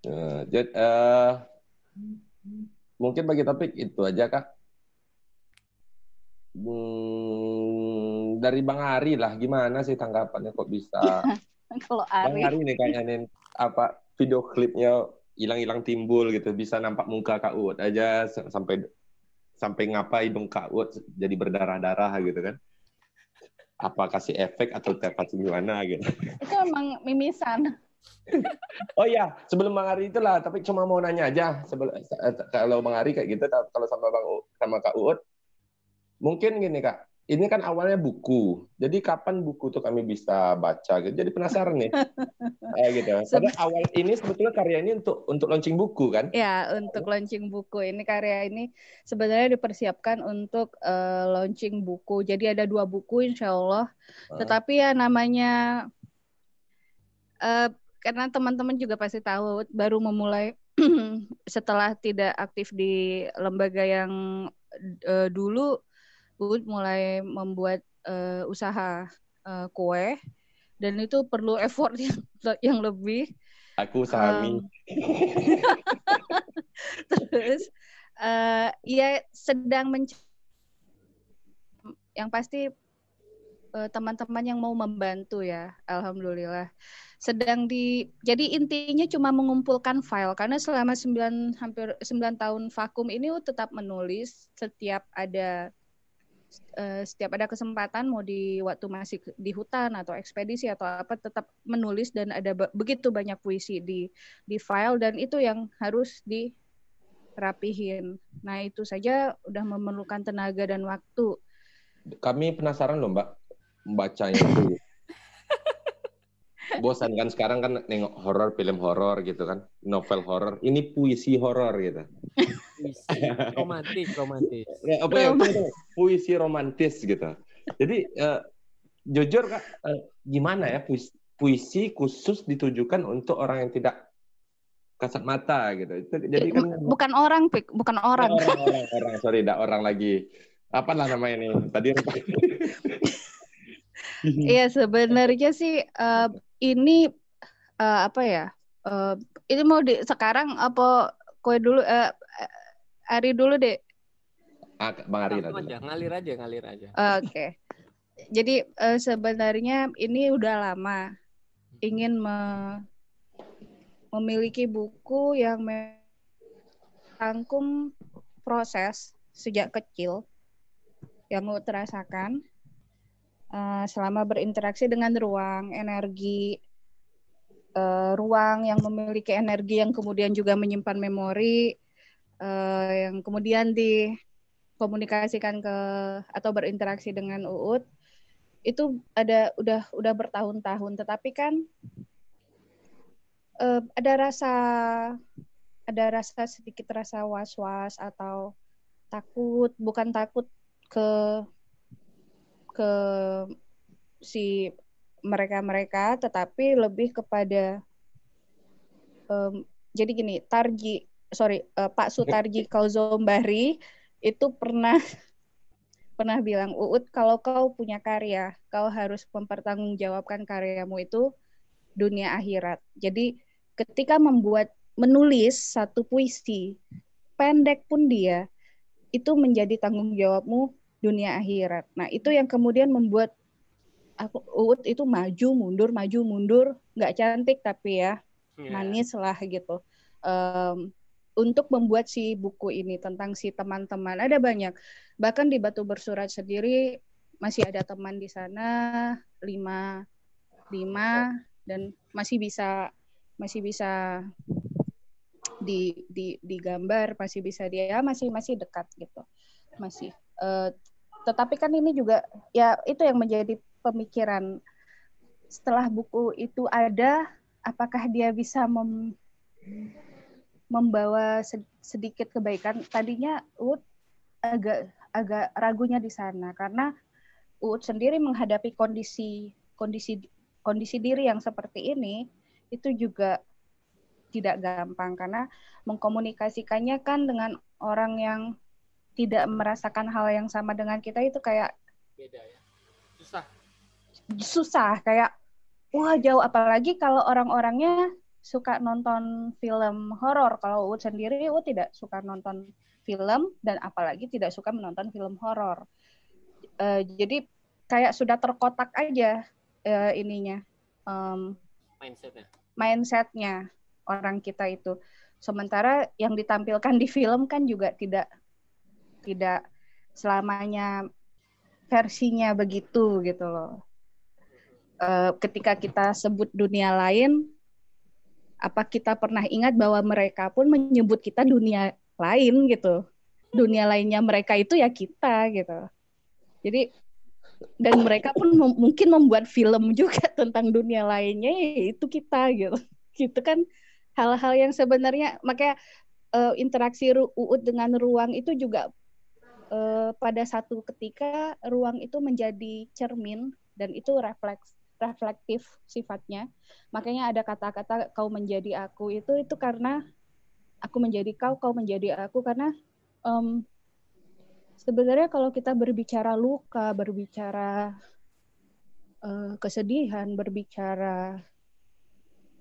[SPEAKER 3] Uh, jadi, uh, mungkin bagi topik itu aja kak. Hmm, dari Bang Ari lah, gimana sih tanggapannya kok bisa
[SPEAKER 2] kalau Ari.
[SPEAKER 3] Bang Ari nih kayaknya apa video klipnya hilang-hilang timbul gitu bisa nampak muka Kak Uut aja sampai sampai ngapa hidung Kak Uut jadi berdarah-darah gitu kan. Apa kasih efek atau kasih gimana gitu.
[SPEAKER 2] Itu emang mimisan.
[SPEAKER 3] oh iya, sebelum Bang Ari itulah, tapi cuma mau nanya aja sebelum kalau Bang Ari kayak gitu kalau sama Bang sama Kak Uut mungkin gini Kak, ini kan awalnya buku. Jadi kapan buku tuh kami bisa baca gitu. Jadi penasaran nih. eh, gitu. Pada awal ini sebetulnya karya ini untuk untuk launching buku kan?
[SPEAKER 2] Ya, untuk launching buku. Ini karya ini sebenarnya dipersiapkan untuk uh, launching buku. Jadi ada dua buku insya Allah. Uh. Tetapi ya namanya uh, karena teman-teman juga pasti tahu baru memulai setelah tidak aktif di lembaga yang uh, dulu Uud mulai membuat uh, usaha uh, kue dan itu perlu effort yang, yang lebih
[SPEAKER 3] Aku Sami. Um,
[SPEAKER 2] terus uh, ya sedang mencari yang pasti teman-teman uh, yang mau membantu ya, alhamdulillah. Sedang di jadi intinya cuma mengumpulkan file karena selama 9 hampir 9 tahun vakum ini tetap menulis setiap ada uh, setiap ada kesempatan mau di waktu masih di hutan atau ekspedisi atau apa tetap menulis dan ada begitu banyak puisi di di file dan itu yang harus dirapihin. Nah, itu saja udah memerlukan tenaga dan waktu
[SPEAKER 3] kami penasaran loh Mbak membacanya itu. Bosan kan sekarang kan nengok horor, film horor gitu kan, novel horor. Ini puisi horor gitu.
[SPEAKER 1] Puisi romantis, romantis.
[SPEAKER 3] Ya, apa ya, puisi romantis gitu. Jadi uh, jujur kak, uh, gimana ya puisi, puisi khusus ditujukan untuk orang yang tidak kasat mata gitu. Itu
[SPEAKER 2] jadi kan bukan orang, Pik, bukan orang.
[SPEAKER 3] Orang, orang, orang, sorry, tidak orang lagi apa lah nama ini tadi
[SPEAKER 2] Iya sebenarnya sih uh, ini uh, apa ya uh, ini mau di sekarang apa kue dulu uh, Ari dulu deh.
[SPEAKER 3] Ah, Bang Ari
[SPEAKER 1] aja ngalir aja ngalir aja.
[SPEAKER 2] Oke. Okay. jadi uh, sebenarnya ini udah lama ingin me memiliki buku yang merangkum proses sejak kecil yang mau terasakan uh, selama berinteraksi dengan ruang, energi, uh, ruang yang memiliki energi yang kemudian juga menyimpan memori, uh, yang kemudian dikomunikasikan ke atau berinteraksi dengan UUD itu ada udah udah bertahun-tahun. Tetapi kan uh, ada rasa ada rasa sedikit rasa was-was atau takut bukan takut ke ke si mereka-mereka tetapi lebih kepada um, jadi gini Tarji sorry uh, Pak Sutarji Kauzombari itu pernah pernah bilang Uut kalau kau punya karya kau harus mempertanggungjawabkan karyamu itu dunia akhirat jadi ketika membuat menulis satu puisi pendek pun dia itu menjadi tanggung jawabmu dunia akhirat. Nah, itu yang kemudian membuat aku Uut itu maju mundur maju mundur nggak cantik tapi ya yeah. manis lah gitu um, untuk membuat si buku ini tentang si teman-teman. Ada banyak. Bahkan di Batu Bersurat sendiri masih ada teman di sana lima lima dan masih bisa masih bisa di di digambar masih bisa dia ya masih masih dekat gitu. Masih uh, tetapi kan ini juga ya itu yang menjadi pemikiran. Setelah buku itu ada apakah dia bisa mem, membawa sedikit kebaikan tadinya Ud agak agak ragunya di sana karena Ud sendiri menghadapi kondisi kondisi kondisi diri yang seperti ini itu juga tidak gampang karena mengkomunikasikannya kan dengan orang yang tidak merasakan hal yang sama dengan kita itu kayak beda ya. Susah. Susah kayak wah jauh apalagi kalau orang-orangnya suka nonton film horor. Kalau Uut sendiri Uut tidak suka nonton film dan apalagi tidak suka menonton film horor. Uh, jadi kayak sudah terkotak aja uh, ininya um, mindsetnya mindsetnya orang kita itu. Sementara yang ditampilkan di film kan juga tidak tidak selamanya versinya begitu gitu loh. E, ketika kita sebut dunia lain, apa kita pernah ingat bahwa mereka pun menyebut kita dunia lain gitu. Dunia lainnya mereka itu ya kita gitu. Jadi dan mereka pun mem mungkin membuat film juga tentang dunia lainnya ya itu kita gitu. Gitu kan hal-hal yang sebenarnya makanya uh, interaksi UUD dengan ruang itu juga uh, pada satu ketika ruang itu menjadi cermin dan itu refleks reflektif sifatnya. Makanya ada kata-kata kau menjadi aku itu itu karena aku menjadi kau, kau menjadi aku karena um, sebenarnya kalau kita berbicara luka, berbicara uh, kesedihan, berbicara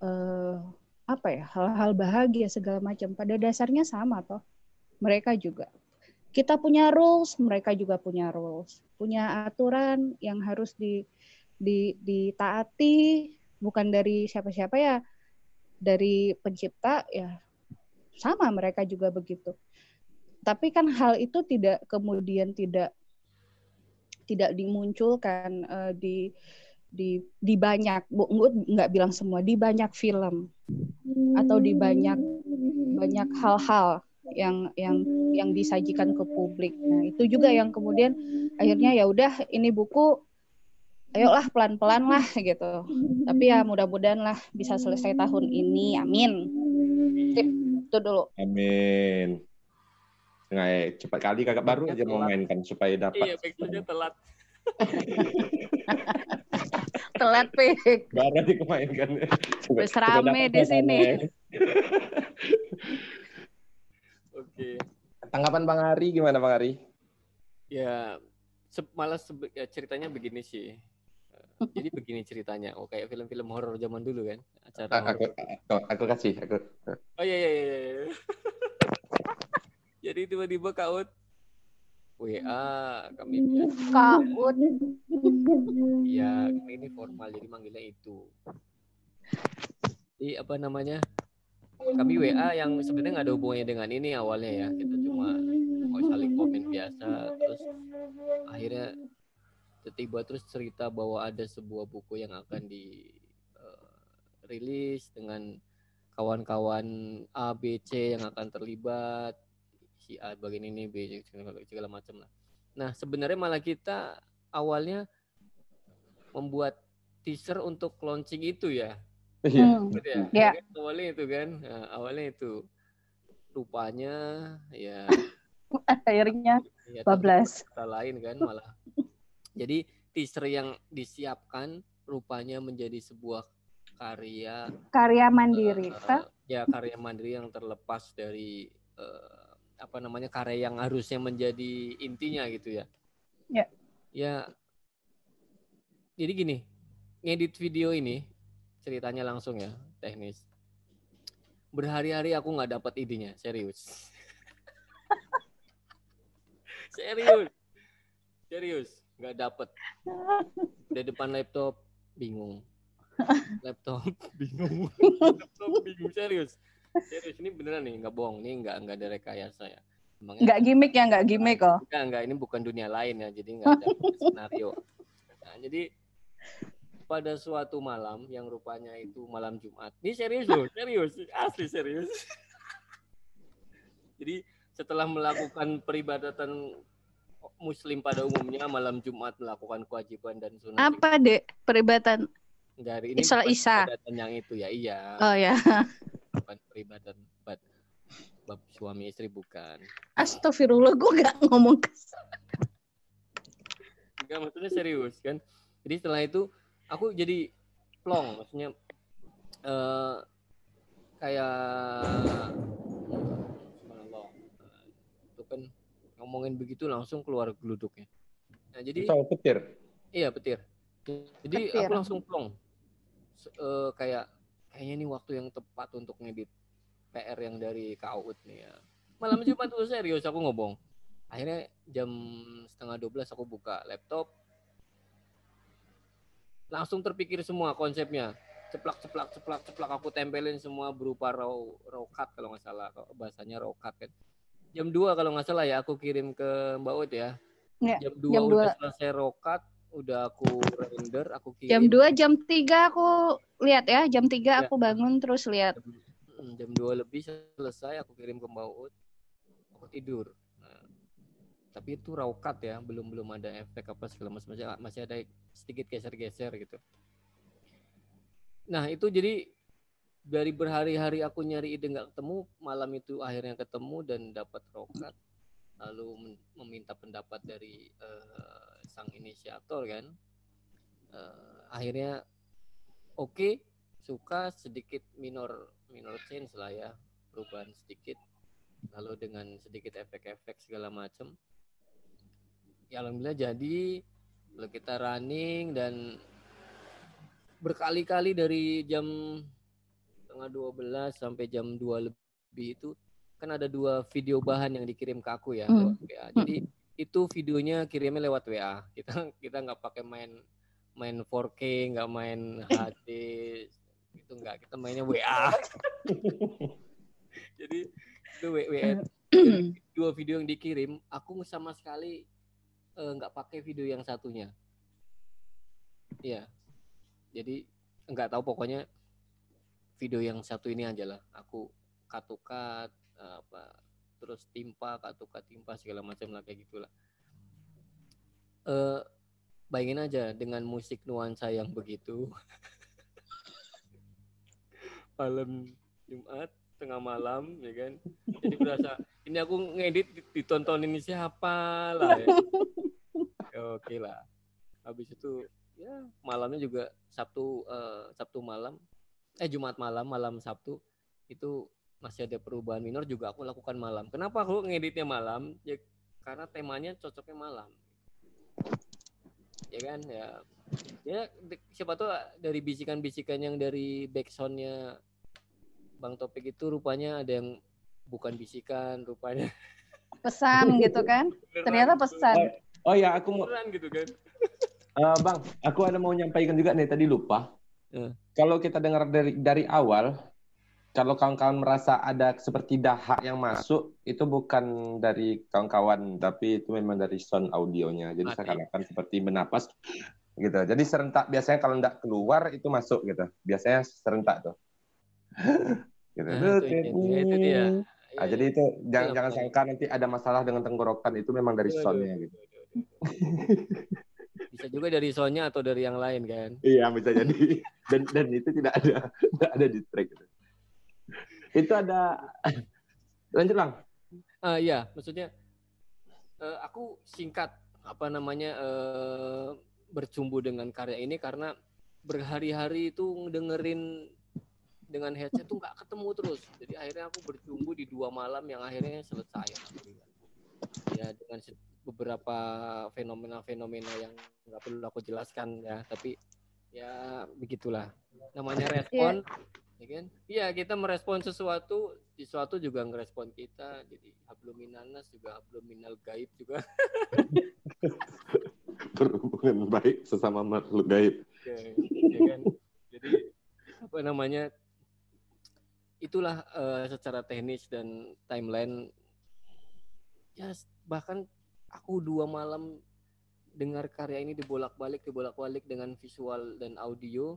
[SPEAKER 2] uh, apa ya hal-hal bahagia segala macam pada dasarnya sama toh mereka juga kita punya rules mereka juga punya rules punya aturan yang harus di, di ditaati bukan dari siapa-siapa ya dari pencipta ya sama mereka juga begitu tapi kan hal itu tidak kemudian tidak tidak dimunculkan uh, di di di banyak nggak bilang semua di banyak film atau di banyak banyak hal-hal yang yang yang disajikan ke publik. Nah, itu juga yang kemudian akhirnya ya udah ini buku ayolah pelan-pelan lah gitu. Tapi ya mudah-mudahan lah bisa selesai tahun ini. Amin. Tip, itu dulu.
[SPEAKER 3] Amin. Nggak, cepat kali kakak baru aja mau mainkan supaya dapat.
[SPEAKER 1] Iya, telat.
[SPEAKER 2] Telat, Pik.
[SPEAKER 3] Baru aja kemainkan.
[SPEAKER 2] Wis rame di sini.
[SPEAKER 3] Oke. Tanggapan Bang Ari gimana Bang Ari?
[SPEAKER 1] Ya, malah ya, ceritanya begini sih. Jadi begini ceritanya. Oh kayak film-film horor zaman dulu kan?
[SPEAKER 3] Acara aku, aku, aku kasih. Aku.
[SPEAKER 1] Oh iya iya iya. iya. jadi tiba-tiba Kaut WA kami
[SPEAKER 2] Kaut.
[SPEAKER 1] Iya, ini formal jadi manggilnya itu. Jadi apa namanya? kami WA yang sebenarnya nggak ada hubungannya dengan ini awalnya ya kita cuma mau saling komen biasa terus akhirnya tiba-tiba terus cerita bahwa ada sebuah buku yang akan di uh, rilis dengan kawan-kawan A B C yang akan terlibat si A bagian ini B segala, segala macam lah nah sebenarnya malah kita awalnya membuat teaser untuk launching itu ya
[SPEAKER 3] Iya. Hmm.
[SPEAKER 1] Ya. Yeah. Kan awalnya itu kan, nah, awalnya itu rupanya ya
[SPEAKER 2] akhirnya ya, 12
[SPEAKER 1] kata lain kan malah. Jadi teaser yang disiapkan rupanya menjadi sebuah karya
[SPEAKER 2] karya mandiri,
[SPEAKER 1] uh, ya karya mandiri yang terlepas dari uh, apa namanya karya yang harusnya menjadi intinya gitu ya.
[SPEAKER 2] Ya.
[SPEAKER 1] Ya. Jadi gini, ngedit video ini ceritanya langsung ya, teknis. Berhari-hari aku nggak dapat idenya, serius. serius. Serius, nggak dapat. Di depan laptop bingung. Laptop bingung. laptop bingung serius. Serius ini beneran nih, nggak bohong. Ini nggak nggak ada rekayasa ya.
[SPEAKER 2] Emangnya, nggak gimmick ya, nggak gimmick kok.
[SPEAKER 1] Enggak, enggak. Ini bukan dunia lain ya, jadi nggak ada skenario. Nah, jadi pada suatu malam yang rupanya itu malam Jumat. Ini serius loh, serius, asli serius. Jadi setelah melakukan peribadatan Muslim pada umumnya malam Jumat melakukan kewajiban dan sunat.
[SPEAKER 2] Apa dek peribadatan?
[SPEAKER 1] Dari ini
[SPEAKER 2] Isra Isa.
[SPEAKER 1] Peribadatan yang itu ya, iya.
[SPEAKER 2] Oh ya.
[SPEAKER 1] Bukan peribadatan bab, bab suami istri bukan.
[SPEAKER 2] Astagfirullah, gue gak ngomong ke sana.
[SPEAKER 1] Enggak, maksudnya serius kan. Jadi setelah itu aku jadi plong maksudnya uh, kayak subhanallah itu kan ngomongin begitu langsung keluar geluduknya. Nah jadi
[SPEAKER 3] Sama petir?
[SPEAKER 1] Iya petir. Jadi petir. aku langsung plong. Uh, kayak kayaknya ini waktu yang tepat untuk ngedit PR yang dari KAUT nih ya. Malam Jumat tuh serius aku ngobong. Akhirnya jam setengah 12 aku buka laptop. Langsung terpikir semua konsepnya. Ceplak ceplak ceplak ceplak aku tempelin semua berupa raw raw cut kalau nggak salah. Bahasanya raw cut kan jam 2 kalau nggak salah ya aku kirim ke Mbak Ut ya, ya jam 2 jam udah 2. selesai cut udah aku render aku kirim.
[SPEAKER 2] Jam 2 jam 3 aku lihat ya jam 3 ya. aku bangun terus lihat.
[SPEAKER 1] Jam, jam 2 lebih selesai aku kirim ke Mbak Ut. Aku tidur. Tapi itu raw cut ya belum belum ada efek apa segala macam masih masih ada sedikit geser-geser gitu. Nah itu jadi dari berhari-hari aku nyari ide nggak ketemu malam itu akhirnya ketemu dan dapat cut lalu meminta pendapat dari uh, sang inisiator kan. Uh, akhirnya oke okay, suka sedikit minor minor change lah ya perubahan sedikit. Lalu dengan sedikit efek-efek segala macam ya alhamdulillah jadi. Kita running dan berkali-kali dari jam setengah 12 sampai jam 2 lebih itu kan ada dua video bahan yang dikirim ke aku ya
[SPEAKER 2] Hmm.
[SPEAKER 1] lewat WA. Jadi itu videonya kirimnya lewat WA. Kita kita nggak pakai main main 4K, nggak main HD, itu nggak. Kita mainnya WA. Jadi itu WA dua video yang dikirim, aku sama sekali eh, nggak pakai video yang satunya. Iya. Jadi nggak tahu pokoknya video yang satu ini aja lah. Aku katukat apa terus timpa katukat timpa segala macam lah kayak gitulah. Eh bayangin aja dengan musik nuansa yang begitu. malam Jumat tengah malam ya kan jadi berasa ini aku ngedit ditonton ini siapa lah ya. Ya, oke lah habis itu ya malamnya juga Sabtu eh, Sabtu malam eh Jumat malam malam Sabtu itu masih ada perubahan minor juga aku lakukan malam kenapa aku ngeditnya malam ya karena temanya cocoknya malam ya kan ya ya siapa tuh dari bisikan-bisikan yang dari backsoundnya Bang Topik itu rupanya ada yang bukan bisikan rupanya
[SPEAKER 2] Pesan gitu kan?
[SPEAKER 1] beneran
[SPEAKER 2] Ternyata
[SPEAKER 1] gitu.
[SPEAKER 2] pesan.
[SPEAKER 3] Oh ya, aku mau
[SPEAKER 1] beneran gitu kan
[SPEAKER 3] Eh, bang, aku ada mau nyampaikan juga nih tadi lupa. Kalau kita dengar dari dari awal, kalau kawan-kawan merasa ada seperti dahak yang masuk, itu bukan dari kawan-kawan, tapi itu memang dari sound audionya. Jadi saya
[SPEAKER 1] Oke.
[SPEAKER 3] katakan seperti menapas, gitu. Jadi serentak biasanya kalau tidak keluar itu masuk gitu. Biasanya serentak tuh. gitu.
[SPEAKER 1] Nah, itu, itu, itu, itu dia
[SPEAKER 3] Ah,
[SPEAKER 1] Iya,
[SPEAKER 3] jadi itu jangan
[SPEAKER 1] Iya,
[SPEAKER 3] jangan sangka nanti ada masalah dengan tenggorokan itu memang dari soundnya gitu.
[SPEAKER 1] bisa juga dari soundnya atau dari yang lain kan
[SPEAKER 3] Iya bisa jadi dan dan itu tidak ada tidak ada di track itu. Itu ada lanjut bang.
[SPEAKER 1] Ah iya, maksudnya eh, aku singkat apa namanya eh, bercumbu dengan karya ini karena berhari-hari itu dengerin dengan headset tuh nggak ketemu terus. Jadi akhirnya aku bercumbu di dua malam yang akhirnya selesai. Ya dengan beberapa fenomena-fenomena yang nggak perlu aku jelaskan ya, tapi ya begitulah. Namanya respon, ya kan? Iya kita merespon sesuatu, sesuatu juga ngerespon kita. Jadi habluminanas juga habluminal gaib juga.
[SPEAKER 3] Berhubungan baik sesama makhluk gaib.
[SPEAKER 1] ya, ya kan? Jadi apa namanya? Itulah eh, secara teknis dan timeline. Ya bahkan aku dua malam dengar karya ini dibolak-balik dibolak-balik dengan visual dan audio.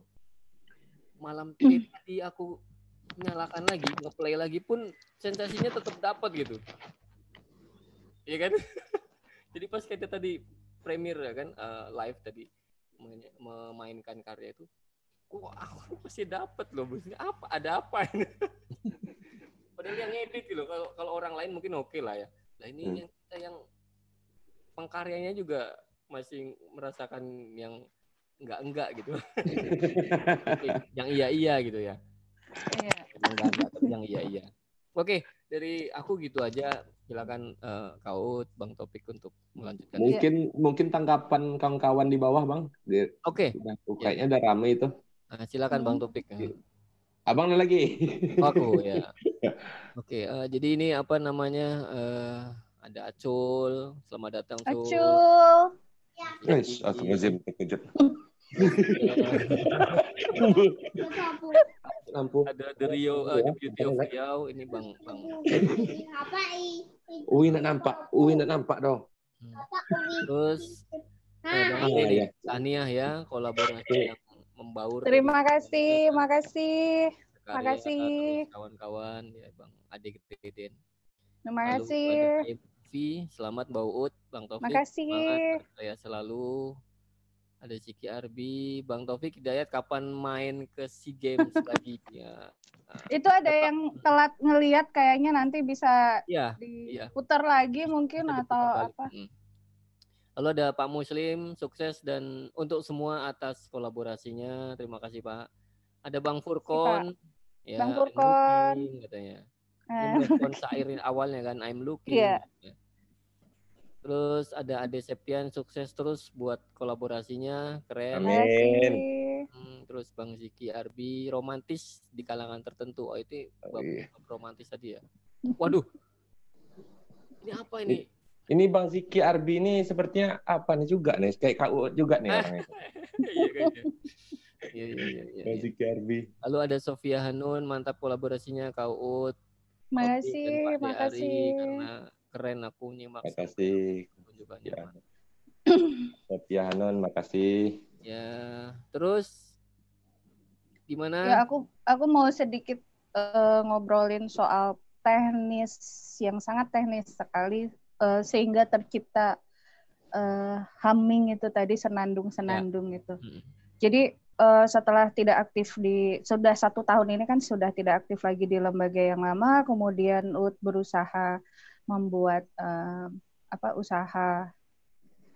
[SPEAKER 1] Malam tadi aku nyalakan lagi, ngeplay lagi pun sensasinya tetap dapat gitu. Iya kan? Jadi pas kita tadi premiere ya kan eh, live tadi memainkan karya itu, kok aku pasti dapat loh maksudnya apa ada apa ini? Padahal yang edit gitu loh. Kalau kalau orang lain mungkin oke lah ya. Nah ini
[SPEAKER 3] Hmm.
[SPEAKER 1] yang kita yang pengkaryanya juga masih merasakan yang enggak enggak gitu. yang iya iya gitu ya.
[SPEAKER 2] Iya.
[SPEAKER 1] Yang enggak enggak tapi yang iya iya. Oke, dari aku gitu aja. Silakan eh, Kaut, Bang Topik untuk melanjutkan.
[SPEAKER 3] Mungkin mungkin tanggapan kawan-kawan di bawah bang.
[SPEAKER 1] Oke,
[SPEAKER 3] udah- kayaknya udah rame itu.
[SPEAKER 1] nah, silakan Bang Topik.
[SPEAKER 3] Abang ada lagi.
[SPEAKER 1] Aku ya. Oke, eh, jadi ini apa namanya? eh, ada Acul. Selamat datang Cul.
[SPEAKER 2] Acul.
[SPEAKER 3] Wes, aku ngezim terkejut. Lampu.
[SPEAKER 1] Ada The Rio, eh, The Beauty of Riau. Ini Bang Bang.
[SPEAKER 3] Uwi nak nampak, Uwi nak nampak dong.
[SPEAKER 1] Hmm. Terus Bang
[SPEAKER 3] Ah,
[SPEAKER 1] nih,
[SPEAKER 3] iya.
[SPEAKER 1] Sania ya, kolaborasi yang membaur.
[SPEAKER 2] Terima kasih, makasih. Makasih.
[SPEAKER 1] Kawan-kawan ya Bang Ade Deden.
[SPEAKER 2] Terima
[SPEAKER 1] Lalu
[SPEAKER 2] kasih.
[SPEAKER 1] MV, selamat Mbak Uut, Bang Taufik.
[SPEAKER 2] Makasih.
[SPEAKER 1] Semangat, saya selalu. Ada Ciki Arbi, Bang Taufik Hidayat kapan main ke SEA Games lagi ya? Nah,
[SPEAKER 2] Itu ada yang telat ngelihat kayaknya nanti bisa
[SPEAKER 1] Iya.
[SPEAKER 2] diputar lagi mungkin
[SPEAKER 1] ada
[SPEAKER 2] atau apa.
[SPEAKER 1] Hmm. Lalu ada Pak Muslim, sukses dan untuk semua atas kolaborasinya. Terima kasih Pak. Ada Bang Furkon. Ya,
[SPEAKER 2] Bang Furkon.
[SPEAKER 1] katanya.
[SPEAKER 2] Eh,
[SPEAKER 1] Ini respon sairin awalnya kan I'm looking.
[SPEAKER 2] Iya.
[SPEAKER 1] Ya. Terus ada Ade Septian sukses terus buat kolaborasinya keren.
[SPEAKER 3] Amin.
[SPEAKER 1] Hmm, terus Bang Ziki Arbi romantis di kalangan tertentu. Oh itu
[SPEAKER 3] Oh, iya.
[SPEAKER 1] romantis tadi ya. Waduh. Ini apa ini?
[SPEAKER 3] Ini Bang Ziki Arbi ini sepertinya apa nih juga nih? Kayak KU juga nih orangnya.
[SPEAKER 1] Iya kayaknya. Iya iya iya iya.
[SPEAKER 3] Bang Ziki Arbi.
[SPEAKER 1] Lalu ada Sofia Hanun, mantap kolaborasinya Kak Uut. Opi dan
[SPEAKER 2] Makasih,
[SPEAKER 1] Pak
[SPEAKER 2] makasih.
[SPEAKER 1] Karena keren aku nyimak
[SPEAKER 3] Makasih.
[SPEAKER 1] kunjungannya.
[SPEAKER 3] Ya. Sophia Hanon, makasih.
[SPEAKER 1] Ya, terus gimana?
[SPEAKER 2] Ya aku aku mau sedikit eh, ngobrolin soal teknis yang sangat teknis sekali eh, sehingga tercipta eh, humming itu tadi senandung-senandung itu.
[SPEAKER 1] Mm.
[SPEAKER 2] Jadi eh, setelah tidak aktif di sudah satu tahun ini kan sudah tidak aktif lagi di lembaga yang lama, kemudian UT berusaha membuat eh, apa usaha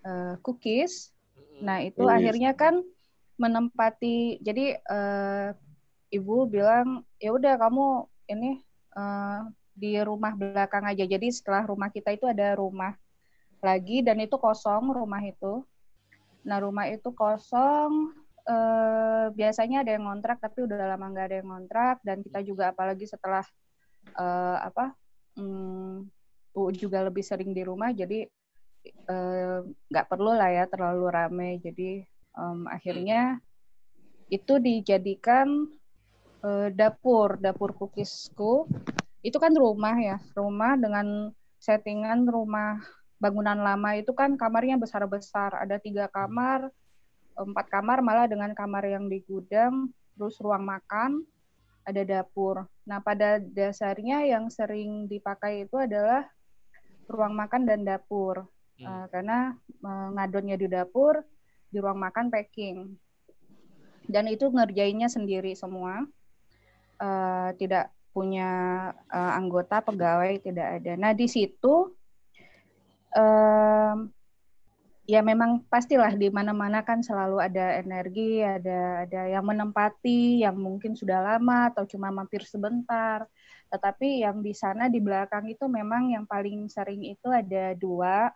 [SPEAKER 2] eh, cookies. Nah itu
[SPEAKER 3] Cookies.
[SPEAKER 2] akhirnya kan menempati. Jadi eh, ibu bilang ya udah kamu ini eh, di rumah belakang aja. Jadi setelah rumah kita itu ada rumah lagi dan itu kosong rumah itu. Nah rumah itu kosong. Eh, biasanya ada yang ngontrak tapi udah lama nggak ada yang ngontrak dan kita juga apalagi setelah eh, apa hmm, U juga lebih sering di rumah jadi eh, nggak perlu lah ya terlalu rame. Jadi em, akhirnya itu dijadikan eh, dapur dapur cookiesku itu kan rumah ya rumah dengan settingan rumah bangunan lama itu kan kamarnya besar besar ada tiga kamar empat kamar malah dengan kamar yang di gudang terus ruang makan ada dapur nah pada dasarnya yang sering dipakai itu adalah ruang makan dan dapur
[SPEAKER 1] Hmm.
[SPEAKER 2] Uh, karena uh, ngadonnya di dapur, di ruang makan packing. Dan itu ngerjainnya sendiri semua. Uh, tidak punya uh, anggota pegawai tidak ada. Nah di situ um, ya memang pastilah di mana-mana kan selalu ada energi, ada ada yang menempati, yang mungkin sudah lama atau cuma mampir sebentar. Tetapi yang di sana di belakang itu memang yang paling sering itu ada dua.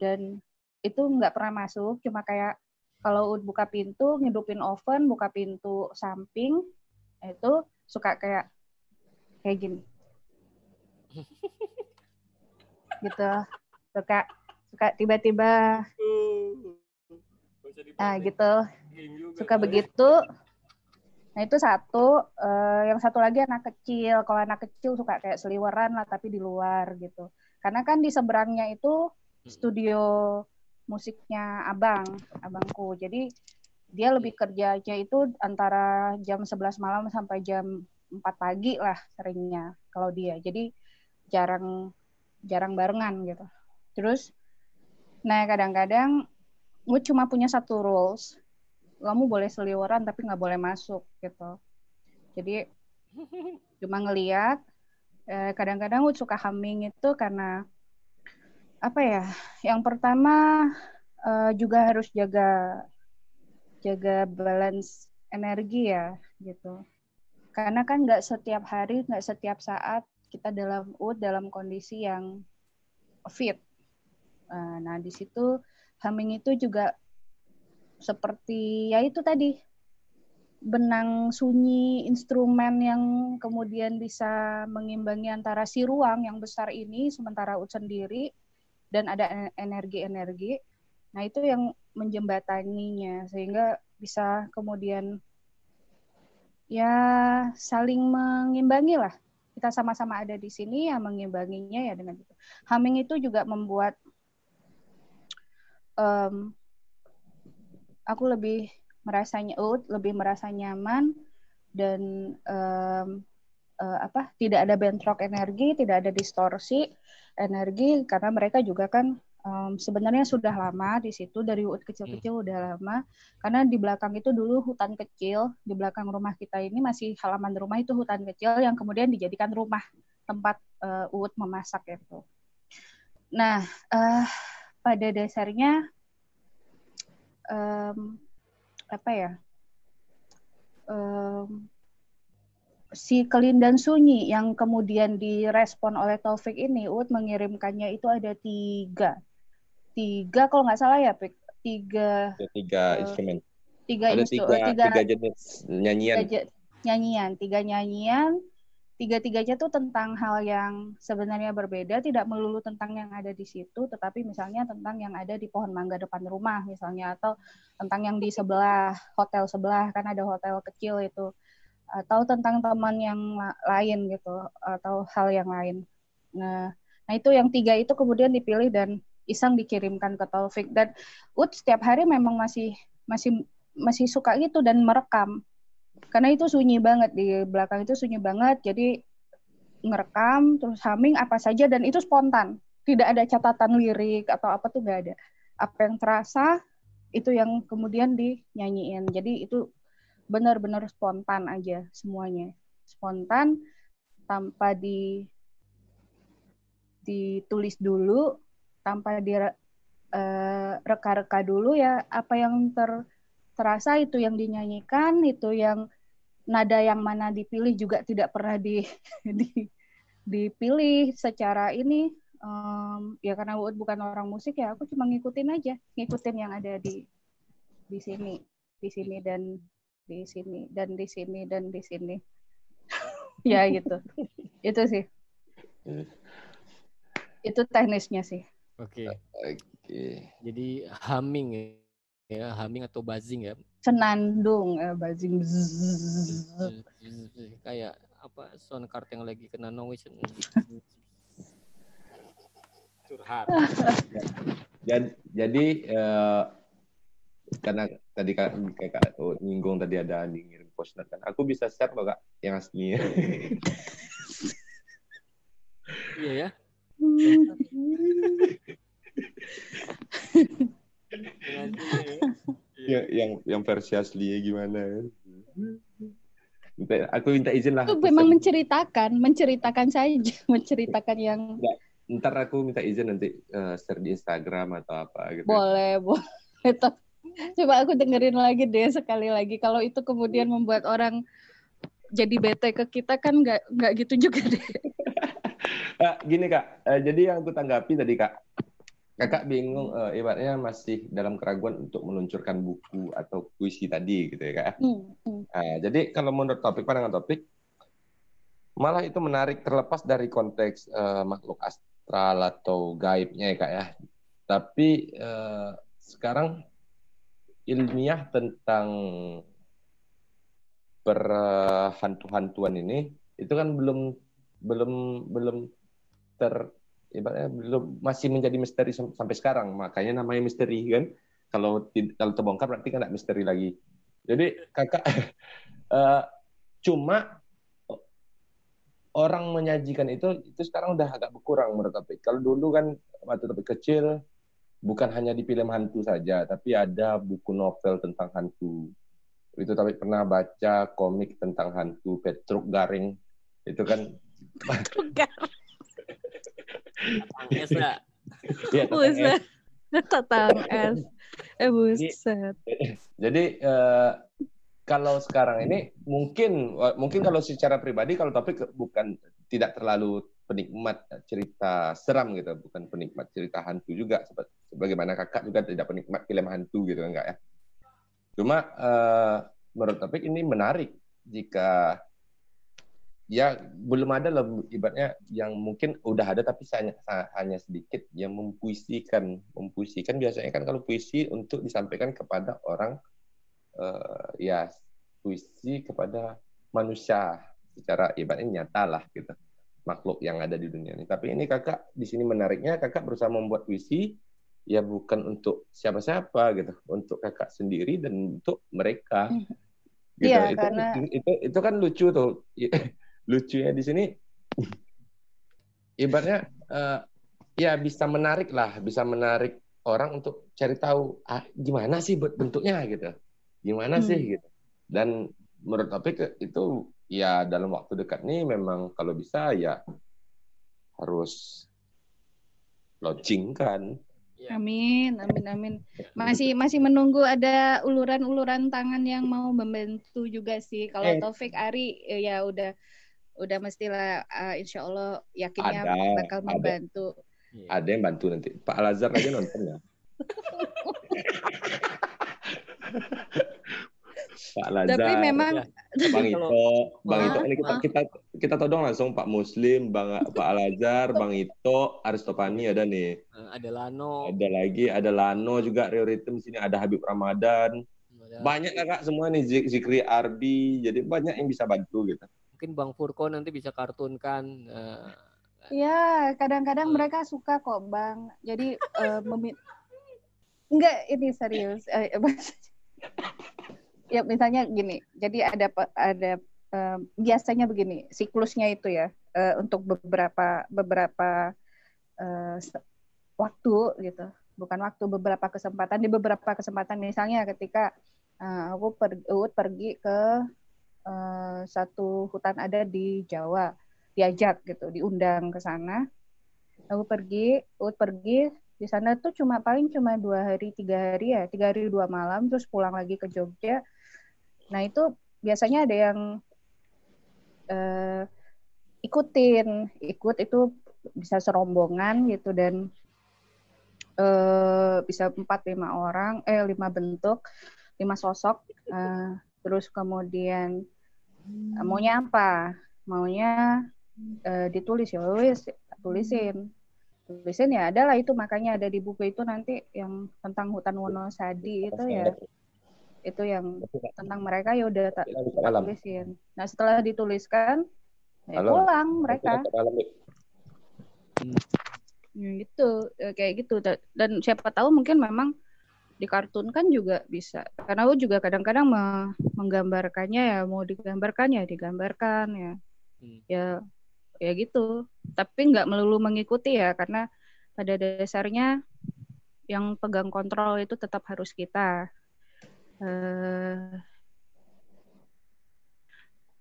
[SPEAKER 2] Dan itu nggak pernah masuk cuma kayak kalau buka pintu ngidupin oven buka pintu samping itu suka kayak kayak gini. Gitu. Suka suka tiba-tiba. Nah gitu. Suka begitu. Nah itu satu. Eh, yang satu lagi anak kecil. Kalau anak kecil suka kayak seliweran lah tapi di luar gitu. Karena kan di seberangnya itu studio musiknya abang, abangku. Jadi dia lebih kerjanya itu antara jam 11 malam sampai jam 4 pagi lah seringnya kalau dia. Jadi jarang jarang barengan gitu. Terus nah kadang-kadang gue cuma punya satu rules. Kamu boleh seliweran tapi nggak boleh masuk gitu. Jadi cuma ngeliat eh, kadang-kadang gue suka humming itu karena apa ya? Yang pertama eh, juga harus jaga jaga balance energi ya gitu. Karena kan nggak setiap hari, nggak setiap saat kita dalam UD dalam kondisi yang fit. Eh, Nah di situ humming itu juga seperti ya itu tadi benang sunyi instrumen yang kemudian bisa mengimbangi antara si ruang yang besar ini sementara UD sendiri dan ada energi-energi. Nah, itu yang menjembataninya sehingga bisa kemudian ya saling mengimbangi lah. Kita sama-sama ada di sini ya mengimbanginya ya dengan itu. Humming itu juga membuat em, aku lebih merasanya out, lebih merasa nyaman dan em, eh, apa tidak ada bentrok energi, tidak ada distorsi energi karena mereka juga kan em, sebenarnya sudah lama di situ dari UUD kecil-kecil udah lama karena di belakang itu dulu hutan kecil di belakang rumah kita ini masih halaman rumah itu hutan kecil yang kemudian dijadikan rumah tempat eh, UUD memasak itu. Nah eh, pada dasarnya em, apa ya em, si kelindan sunyi yang kemudian direspon oleh Taufik ini, Ud mengirimkannya itu ada tiga, tiga kalau nggak salah ya, Pik, tiga
[SPEAKER 3] Ada tiga
[SPEAKER 2] Eh,
[SPEAKER 3] instrumen.
[SPEAKER 2] tiga
[SPEAKER 3] Ada
[SPEAKER 2] instru-
[SPEAKER 3] tiga,
[SPEAKER 2] eh, tiga,
[SPEAKER 3] tiga jenis nyanyian.
[SPEAKER 2] tiga nyanyian, tiga nyanyian, tiga-tiganya tuh tentang hal yang sebenarnya berbeda, tidak melulu tentang yang ada di situ, tetapi misalnya tentang yang ada di pohon mangga depan rumah misalnya, atau tentang yang di sebelah hotel sebelah kan ada hotel kecil itu, atau tentang teman yang la- lain gitu, atau hal yang lain. Nah, nah itu yang tiga itu kemudian dipilih dan Isang dikirimkan ke Taufik. Dan Ut setiap hari memang masih masih masih suka gitu dan merekam karena itu sunyi banget di belakang itu sunyi banget jadi ngerekam terus humming apa saja dan itu spontan. Tidak ada catatan lirik atau apa tuh gak ada. Apa yang terasa itu yang kemudian dinyanyiin. Jadi itu benar-benar spontan aja semuanya. Spontan tanpa di ditulis dulu tanpa di eh, reka-reka dulu ya apa yang ter terasa itu yang dinyanyikan itu yang nada yang mana dipilih juga tidak pernah di, di dipilih secara ini. Um, ya karena Uut bukan orang musik ya aku cuma ngikutin aja ngikutin yang ada di di sini di sini dan di sini dan di sini dan di sini. Ya gitu. Itu sih. Itu teknisnya sih.
[SPEAKER 1] Oke.
[SPEAKER 3] Oke.
[SPEAKER 1] Jadi humming ya, humming atau buzzing ya.
[SPEAKER 2] senandung eh, buzzing bzzz.
[SPEAKER 1] Kayak apa sound card yang lagi kena noise. Curhat.
[SPEAKER 3] Jadi, jadi eh, karena tadi kak, kakak oh, nyinggung tadi ada ngirim postcard kan, aku bisa share kok kak yang asli.
[SPEAKER 1] Iya ya.
[SPEAKER 3] yang yang yang versi aslinya gimana? Minta, aku minta izin lah.
[SPEAKER 2] itu memang menceritakan menceritakan saja menceritakan yang
[SPEAKER 3] Ntar aku minta izin nanti eh, share di Instagram atau apa gitu.
[SPEAKER 2] boleh boleh coba aku dengerin lagi deh sekali lagi kalau itu kemudian membuat orang jadi bete ke kita kan nggak nggak gitu juga deh
[SPEAKER 3] gini kak, eh, jadi yang aku tanggapi tadi kak, kakak bingung, eh, ibaratnya masih dalam keraguan untuk meluncurkan buku atau puisi tadi gitu ya kak.
[SPEAKER 2] Hmm, hmm.
[SPEAKER 3] Nah, jadi kalau menurut topik pandangan topik, malah itu menarik terlepas dari konteks eh, makhluk astral atau gaibnya ya kak ya. Tapi eh, sekarang ilmiah tentang perhantu-hantuan ini itu kan belum belum belum ter ibaratnya belum masih menjadi misteri sam- sampai sekarang. Makanya namanya misteri kan? Kalau kalau terbongkar berarti kan tidak misteri lagi. Jadi kakak eh, cuma orang menyajikan itu itu sekarang udah agak berkurang menurut topik kalau dulu kan waktu topik kecil bukan hanya di film hantu saja tapi ada buku novel tentang hantu. Itu tapi pernah baca komik tentang hantu Petruk Garing. Itu kan
[SPEAKER 1] Es
[SPEAKER 2] buset tatang es eh buset.
[SPEAKER 3] Jadi eh, kalau sekarang ini mungkin mungkin kalau secara pribadi kalau topik bukan tidak terlalu penikmat cerita seram gitu, bukan penikmat cerita hantu juga sebagaimana kakak juga tidak penikmat film hantu gitu enggak ya. Cuma eh, menurut topik ini menarik jika ya belum ada lah ibaratnya yang mungkin udah ada tapi hanya hanya sedikit yang mempuisikan. Mempuisikan biasanya kan kalau puisi untuk disampaikan kepada orang eh, ya puisi kepada manusia secara ibaratnya nyata lah gitu makhluk yang ada di dunia ini. Tapi ini kakak di sini menariknya kakak berusaha membuat puisi ya bukan untuk siapa-siapa gitu untuk kakak sendiri dan untuk mereka. Gitu.
[SPEAKER 2] Iya,
[SPEAKER 3] itu,
[SPEAKER 2] karena-
[SPEAKER 3] itu itu kan lucu tuh lucunya di sini ibaratnya eh, ya bisa menarik lah bisa menarik orang untuk cari tahu ah, gimana sih bentuknya gitu gimana
[SPEAKER 2] Hmm.
[SPEAKER 3] sih gitu dan menurut topik itu ya dalam waktu dekat nih memang kalau bisa ya harus launching kan
[SPEAKER 1] Ya.
[SPEAKER 2] Amin, amin, amin. Masih masih menunggu ada uluran-uluran tangan yang mau membantu juga sih. Kalau
[SPEAKER 3] Eh.
[SPEAKER 2] Taufik Ari ya udah udah mestilah eh, insya Allah yakinnya
[SPEAKER 3] Ada,
[SPEAKER 2] bakal
[SPEAKER 3] ada.
[SPEAKER 2] membantu.
[SPEAKER 1] Iya.
[SPEAKER 3] ada yang bantu nanti Pak Al Azhar aja nonton ya Pak Lazar.
[SPEAKER 2] Tapi memang
[SPEAKER 1] Ya.
[SPEAKER 3] Bang
[SPEAKER 1] Kalau-
[SPEAKER 3] Ito, Bang Ito ini kita kita kita todong langsung Pak Muslim, Bang Pak Al-Azhar, Bang Ito, Aristopani ada nih.
[SPEAKER 1] Eh, ada Lano,
[SPEAKER 3] Ada lagi, ada Lano juga Rio Rhythm sini, ada Habib Ramadan.
[SPEAKER 1] ada-
[SPEAKER 3] Banyak lah Kak semua nih Zik- Zikri Arbi. Jadi banyak yang bisa bantu gitu.
[SPEAKER 1] Mungkin Bang Furko nanti bisa kartunkan. eh,
[SPEAKER 2] Ya, kadang-kadang
[SPEAKER 1] Hmm.
[SPEAKER 2] mereka suka kok, Bang. Jadi eh, memi- enggak ini serius. Eh, ya misalnya gini. Jadi ada ada eh, biasanya begini, siklusnya itu ya eh, untuk beberapa beberapa se- waktu gitu. Bukan waktu beberapa kesempatan di beberapa kesempatan misalnya ketika eh, aku per, Uut pergi ke eh, satu hutan ada di Jawa diajak gitu, diundang ke sana. Aku pergi, Uut pergi di sana tuh cuma paling cuma dua hari tiga hari ya, tiga hari dua malam, terus pulang lagi ke Jogja. Nah itu biasanya ada yang eh, ikutin, ikut itu bisa serombongan gitu dan eh, bisa empat lima orang, eh lima bentuk, lima sosok, eh, terus kemudian maunya apa? Maunya eh, ditulis ya wis tulisin. Tulisin ya ada lah itu. Makanya ada di buku itu nanti yang tentang hutan Wonosadi itu ya. Itu yang tentang mereka ya udah tak tulisin. Nah setelah dituliskan ya
[SPEAKER 3] Halo.
[SPEAKER 2] pulang mereka. Ya, gitu. Eh, kayak gitu. Da- dan siapa tahu mungkin memang dikartunkan juga bisa. Karena aku juga kadang-kadang me- menggambarkannya ya mau digambarkan ya digambarkan ya.
[SPEAKER 1] Hmm.
[SPEAKER 2] ya ya gitu. Tapi nggak melulu mengikuti ya karena pada dasarnya yang pegang kontrol itu tetap harus kita. Eh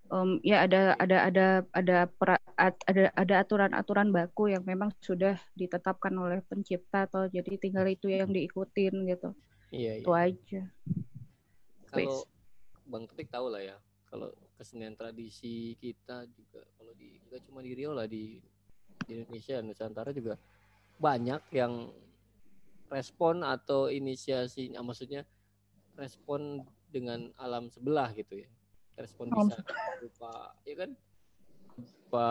[SPEAKER 2] em, ya ada ada ada ada pra- ada ada aturan-aturan baku yang memang sudah ditetapkan oleh pencipta atau jadi tinggal itu yang diikutin gitu.
[SPEAKER 1] Iya,
[SPEAKER 2] itu
[SPEAKER 1] iya.
[SPEAKER 2] aja.
[SPEAKER 1] Kalau Bang Ketik tahu lah ya, kalau kesenian tradisi kita juga kalau di nggak cuma di Riau lah di, di Indonesia Nusantara juga banyak yang respon atau inisiasi maksudnya respon dengan alam sebelah gitu ya respon bisa berupa ya kan? Berupa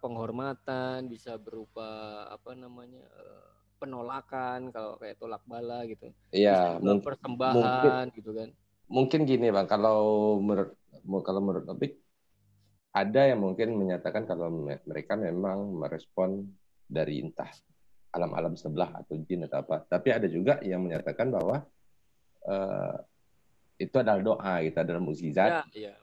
[SPEAKER 1] penghormatan bisa berupa apa namanya eh, penolakan kalau kayak tolak bala gitu.
[SPEAKER 3] Iya, mungkin
[SPEAKER 1] persembahan gitu kan.
[SPEAKER 3] Mungkin gini bang kalau menurut kalau menurut topik ada yang mungkin menyatakan kalau me- mereka memang merespon dari entah alam-alam sebelah atau jin atau apa. Tapi ada juga yang menyatakan bahwa eh, itu adalah doa gitu adalah mukjizat
[SPEAKER 1] ya, ya.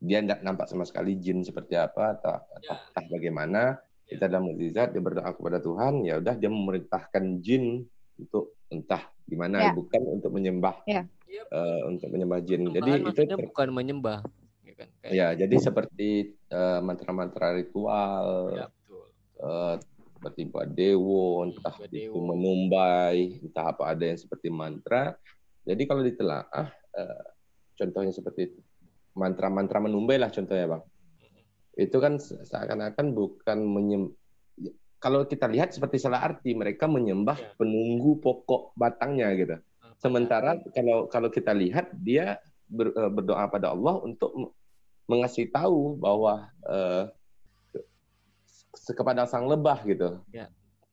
[SPEAKER 3] dia tidak nampak sama sekali jin seperti apa atau, atau
[SPEAKER 1] Ya.
[SPEAKER 3] entah bagaimana itu adalah mukjizat dia berdoa kepada Tuhan ya udah dia memerintahkan jin untuk entah gimana
[SPEAKER 2] Ya.
[SPEAKER 3] bukan untuk menyembah
[SPEAKER 2] Ya.
[SPEAKER 3] eh, untuk menyembah jin jadi itu ter-
[SPEAKER 1] bukan menyembah ya kan Kayak-
[SPEAKER 3] Ya, jadi seperti eh, mantra-mantra ritual,
[SPEAKER 1] ya, betul
[SPEAKER 3] eh, seperti buat dewo, entah
[SPEAKER 1] Buat
[SPEAKER 3] itu
[SPEAKER 1] dewo.
[SPEAKER 3] menumbai, entah apa ada yang seperti mantra. Jadi kalau ditelaah, contohnya seperti itu. mantra-mantra menumbai lah contohnya bang. Itu kan se- seakan-akan bukan menyem. Kalau kita lihat seperti salah arti, mereka menyembah
[SPEAKER 1] Ya.
[SPEAKER 3] penunggu pokok batangnya gitu.
[SPEAKER 1] Nah,
[SPEAKER 3] Sementara kalau kalau kita lihat dia ber- eh, berdoa pada Allah untuk mengasih tahu bahwa eh, ke- kepada sang lebah gitu.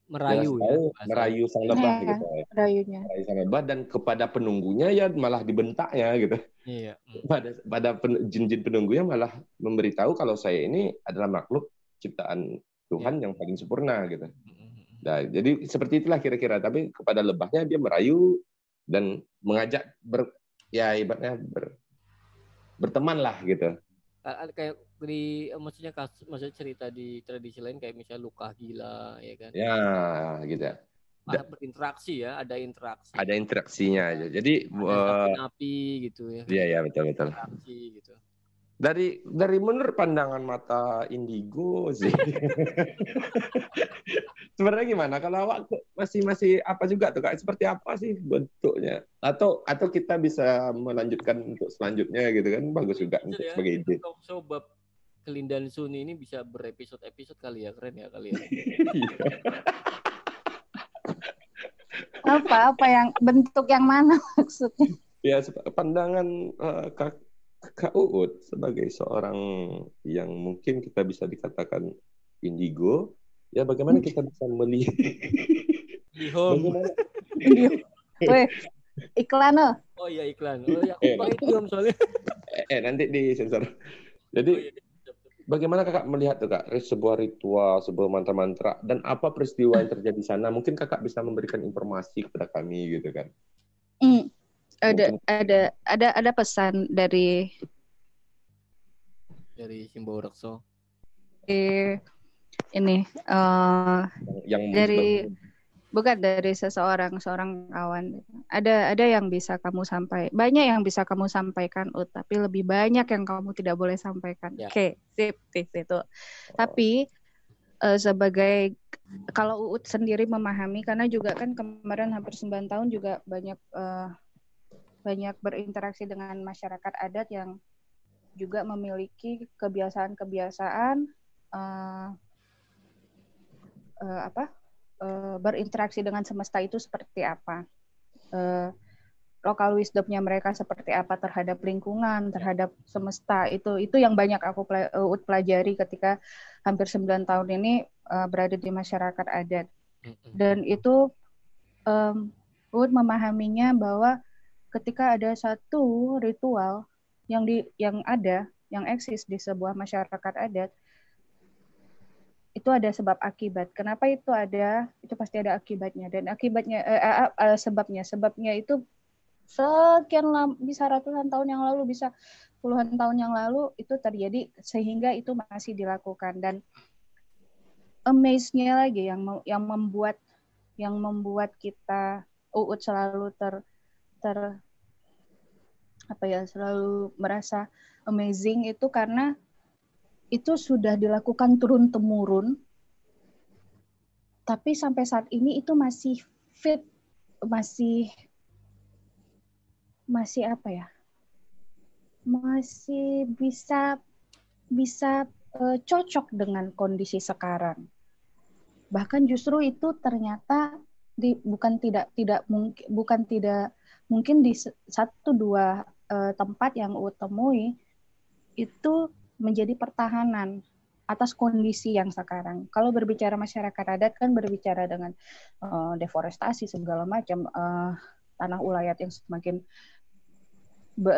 [SPEAKER 1] Merayu
[SPEAKER 3] Dia
[SPEAKER 1] ya bahasa.
[SPEAKER 3] merayu sang lebah
[SPEAKER 2] Ya.
[SPEAKER 3] gitu.
[SPEAKER 2] rayunya
[SPEAKER 3] Merayu sang lebah dan kepada penunggunya ya malah dibentaknya gitu.
[SPEAKER 1] iya mm.
[SPEAKER 3] Pada pada pen- jin-jin penunggunya malah memberitahu kalau saya ini adalah makhluk ciptaan Tuhan yang paling sempurna gitu.
[SPEAKER 1] Mm, mm, mm.
[SPEAKER 3] Nah, jadi seperti itulah kira-kira. Tapi kepada lebahnya dia merayu dan mengajak ber, ya ibaratnya ber, berteman lah gitu.
[SPEAKER 1] Kayak di maksudnya kasus maksudnya cerita di tradisi lain kayak misalnya luka gila ya kan
[SPEAKER 3] Ya, gitu. ya.
[SPEAKER 1] ada berinteraksi ya ada interaksi
[SPEAKER 3] Ada interaksinya aja. Jadi,
[SPEAKER 1] ada
[SPEAKER 3] eh,
[SPEAKER 1] api gitu ya
[SPEAKER 3] iya ya betul betul.
[SPEAKER 1] interaksi gitu
[SPEAKER 3] Dari dari menurut pandangan mata indigo sih. Sebenarnya gimana? Kalau awak masih masih apa juga tuh kak? Seperti apa sih bentuknya? Atau atau kita bisa melanjutkan untuk selanjutnya gitu kan? Bagus juga untuk
[SPEAKER 1] ya.
[SPEAKER 3] sebagai ide.
[SPEAKER 1] Talk show bab kelindan Suni ini bisa berepisode-episode kali ya keren ya kali ya
[SPEAKER 3] Iya.
[SPEAKER 2] apa apa yang bentuk yang mana maksudnya
[SPEAKER 3] ya pandangan eh, kak Kak Uut sebagai seorang yang mungkin kita bisa dikatakan indigo, ya bagaimana kita bisa melihat
[SPEAKER 1] bagaimana
[SPEAKER 2] Weh, iklan loh.
[SPEAKER 1] Oh iya iklan. Oh ya, aku itu om soalnya.
[SPEAKER 3] Eh, eh, nanti di sensor. Jadi oh, iya. Bagaimana kakak melihat tuh kak sebuah ritual, sebuah mantra-mantra dan apa peristiwa yang terjadi di sana? Mungkin kakak bisa memberikan informasi kepada kami gitu kan?
[SPEAKER 2] Mm, ada Mungkin. ada ada ada pesan dari
[SPEAKER 1] dari Simbau Rekso.
[SPEAKER 2] Eh, ini uh, yang, yang dari bukan dari seseorang seorang kawan ada ada yang bisa kamu sampaikan banyak yang bisa kamu sampaikan Ut tapi lebih banyak yang kamu tidak boleh sampaikan ya. oke okay, sip sip itu oh. tapi uh, sebagai kalau Uut sendiri memahami karena juga kan kemarin hampir 9 tahun juga banyak uh, banyak berinteraksi dengan masyarakat adat yang juga memiliki kebiasaan-kebiasaan uh, uh, apa uh, berinteraksi dengan semesta itu seperti apa. Uh, lokal wisdomnya mereka seperti apa terhadap lingkungan, terhadap semesta itu itu yang banyak aku pelajari ketika hampir 9 tahun ini uh, berada di masyarakat adat. Dan itu um, Ud memahaminya bahwa ketika ada satu ritual yang di yang ada, yang eksis di sebuah masyarakat adat, itu ada sebab akibat. Kenapa itu ada? Itu pasti ada akibatnya dan akibatnya eh, eh, eh, sebabnya sebabnya itu sekian lama bisa ratusan tahun yang lalu bisa puluhan tahun yang lalu itu terjadi sehingga itu masih dilakukan dan amaze-nya lagi yang yang membuat yang membuat kita uut selalu ter ter apa ya selalu merasa amazing itu karena itu sudah dilakukan turun temurun tapi sampai saat ini itu masih fit masih masih apa ya? Masih bisa bisa uh, cocok dengan kondisi sekarang. Bahkan justru itu ternyata di, bukan tidak tidak mungkin bukan tidak mungkin di satu dua uh, tempat yang utemui itu menjadi pertahanan atas kondisi yang sekarang. Kalau berbicara masyarakat adat kan berbicara dengan uh, deforestasi segala macam uh, tanah ulayat yang semakin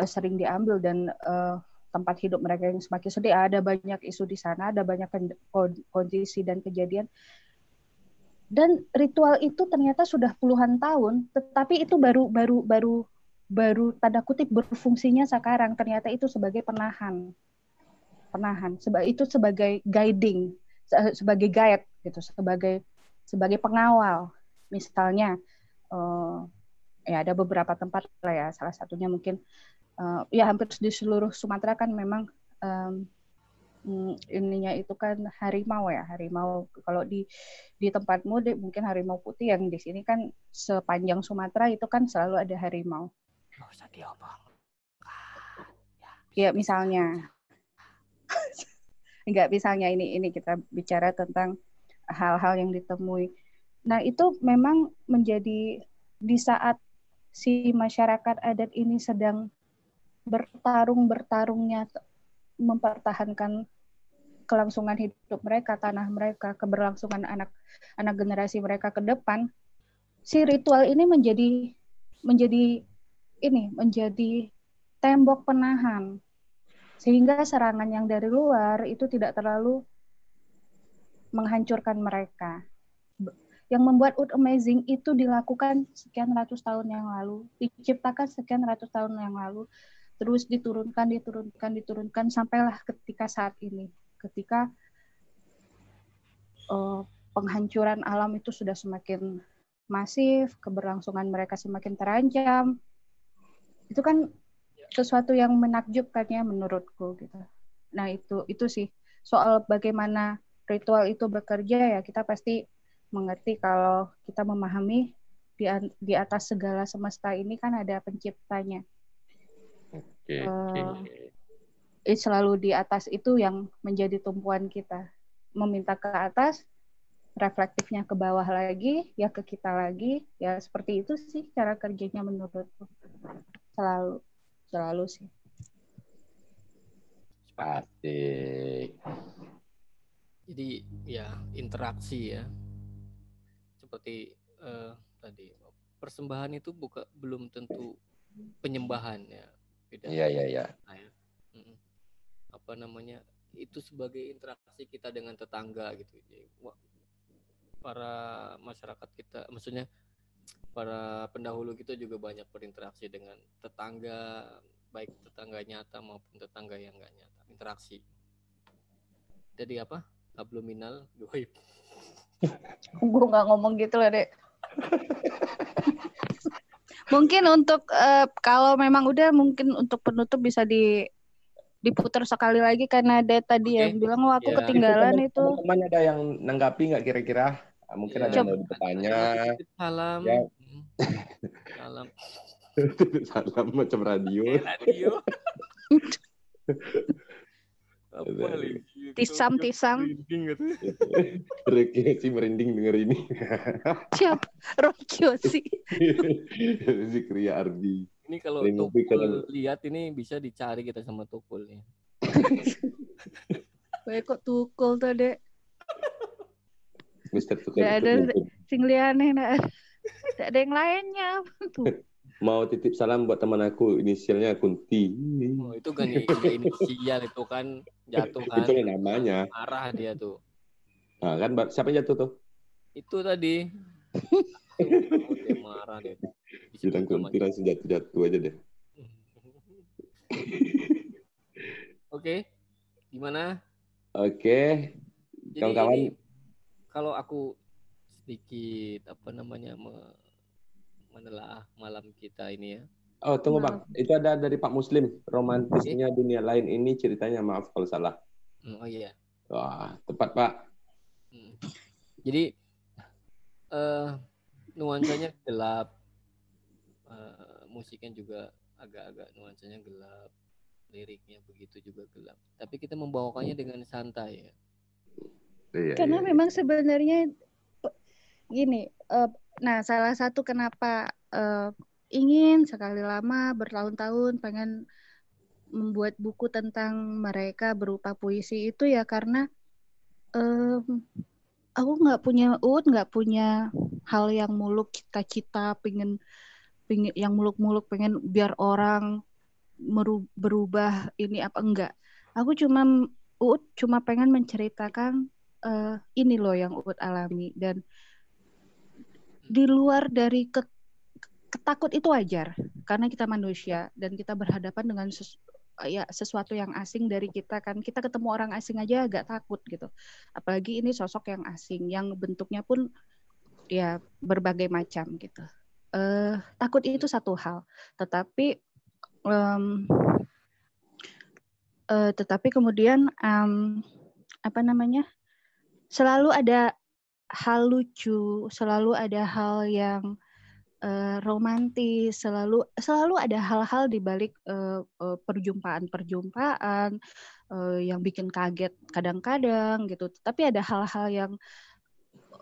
[SPEAKER 2] sering diambil dan uh, tempat hidup mereka yang semakin sedih. Ada banyak isu di sana, ada banyak kondisi dan kejadian. Dan ritual itu ternyata sudah puluhan tahun, tetapi itu baru baru baru baru tanda kutip berfungsinya sekarang. Ternyata itu sebagai penahan penahan itu sebagai guiding sebagai guide gitu sebagai sebagai pengawal. Misalnya uh, ya ada beberapa tempat lah ya salah satunya mungkin uh, ya hampir di seluruh Sumatera kan memang um, ininya itu kan harimau ya harimau. Kalau di di tempatmu di, mungkin harimau putih yang di sini kan sepanjang Sumatera itu kan selalu ada harimau. Ya misalnya enggak misalnya ini ini kita bicara tentang hal-hal yang ditemui. Nah, itu memang menjadi di saat si masyarakat adat ini sedang bertarung-bertarungnya mempertahankan kelangsungan hidup mereka, tanah mereka, keberlangsungan anak anak generasi mereka ke depan, si ritual ini menjadi menjadi ini menjadi tembok penahan sehingga serangan yang dari luar itu tidak terlalu menghancurkan mereka. Yang membuat Ud Amazing itu dilakukan sekian ratus tahun yang lalu, diciptakan sekian ratus tahun yang lalu, terus diturunkan, diturunkan, diturunkan, sampailah ketika saat ini, ketika uh, penghancuran alam itu sudah semakin masif, keberlangsungan mereka semakin terancam. Itu kan sesuatu yang menakjubkan ya menurutku gitu. Nah itu itu sih soal bagaimana ritual itu bekerja ya kita pasti mengerti kalau kita memahami di di atas segala semesta ini kan ada penciptanya. Oke. Okay, uh, okay. selalu di atas itu yang menjadi tumpuan kita. Meminta ke atas, reflektifnya ke bawah lagi, ya ke kita lagi, ya seperti itu sih cara kerjanya menurutku. Selalu selalu sih.
[SPEAKER 3] Asik.
[SPEAKER 1] Jadi ya interaksi ya. Seperti uh, tadi persembahan itu buka belum tentu penyembahan ya.
[SPEAKER 3] Beda. Iya iya iya.
[SPEAKER 1] Apa namanya? Itu sebagai interaksi kita dengan tetangga gitu. Jadi, para masyarakat kita maksudnya para pendahulu kita juga banyak berinteraksi dengan tetangga baik tetangga nyata maupun tetangga yang enggak nyata interaksi jadi apa abluminal goib
[SPEAKER 2] gue nggak ngomong gitu lah dek mungkin untuk uh, kalau memang udah mungkin untuk penutup bisa di diputar sekali lagi karena ada tadi okay. yang bilang oh aku ya. ketinggalan itu.
[SPEAKER 3] Teman ada yang nanggapi nggak kira-kira? Ah, mungkin ada yang bertanya.
[SPEAKER 1] Salam. Ya.
[SPEAKER 3] Salam. Salam macam radio.
[SPEAKER 1] radio.
[SPEAKER 2] tisam tisam.
[SPEAKER 3] Rocky sih merinding denger ini.
[SPEAKER 2] Siap Rocky sih.
[SPEAKER 3] Zikria Ardi
[SPEAKER 1] ini kalau Tukul lihat ini bisa dicari kita sama Tukul nih.
[SPEAKER 2] Kayak kok Tukul tuh dek
[SPEAKER 3] Mister Tukul.
[SPEAKER 2] Tidak ada sing liane, tidak ada yang lainnya. Tuh.
[SPEAKER 3] Mau titip salam buat teman aku, inisialnya Kunti.
[SPEAKER 1] Oh, itu kan inisial itu kan jatuh kan.
[SPEAKER 3] Itu namanya.
[SPEAKER 1] Marah dia tuh.
[SPEAKER 3] Nah, kan siapa yang jatuh tuh?
[SPEAKER 1] Itu tadi. dia marah dia.
[SPEAKER 3] Bilang Kunti langsung jatuh-jatuh aja deh.
[SPEAKER 1] Oke. Gimana?
[SPEAKER 3] Oke. Kawan-kawan
[SPEAKER 1] kalau aku sedikit apa namanya menelaah malam kita ini ya.
[SPEAKER 3] Oh tunggu bang, itu ada dari Pak Muslim romantisnya okay. dunia lain ini ceritanya maaf kalau salah.
[SPEAKER 1] Hmm, oh iya.
[SPEAKER 3] Wah tepat Pak.
[SPEAKER 1] Hmm. Jadi uh, nuansanya gelap, uh, musiknya juga agak-agak nuansanya gelap, liriknya begitu juga gelap. Tapi kita membawakannya dengan santai ya.
[SPEAKER 2] Iya, Karena iya, memang sebenarnya gini, uh, nah salah satu kenapa uh, ingin sekali lama bertahun-tahun pengen membuat buku tentang mereka berupa puisi itu ya karena um, aku nggak punya ut nggak punya hal yang muluk cita-cita pengen pengen yang muluk-muluk pengen biar orang berubah ini apa enggak. Aku cuma ut cuma pengen menceritakan uh, ini loh yang Uut alami. Dan di luar dari ke, ketakut itu wajar. Karena kita manusia dan kita berhadapan dengan sesu, ya sesuatu yang asing dari kita kan. Kita ketemu orang asing aja agak takut gitu. Apalagi ini sosok yang asing yang bentuknya pun ya berbagai macam gitu. Uh, takut itu satu hal. Tetapi um, uh, tetapi kemudian um, apa namanya selalu ada hal lucu, selalu ada hal yang uh, romantis, selalu selalu ada hal-hal di balik uh, uh, perjumpaan-perjumpaan uh, yang bikin kaget kadang-kadang gitu. Tapi ada hal-hal yang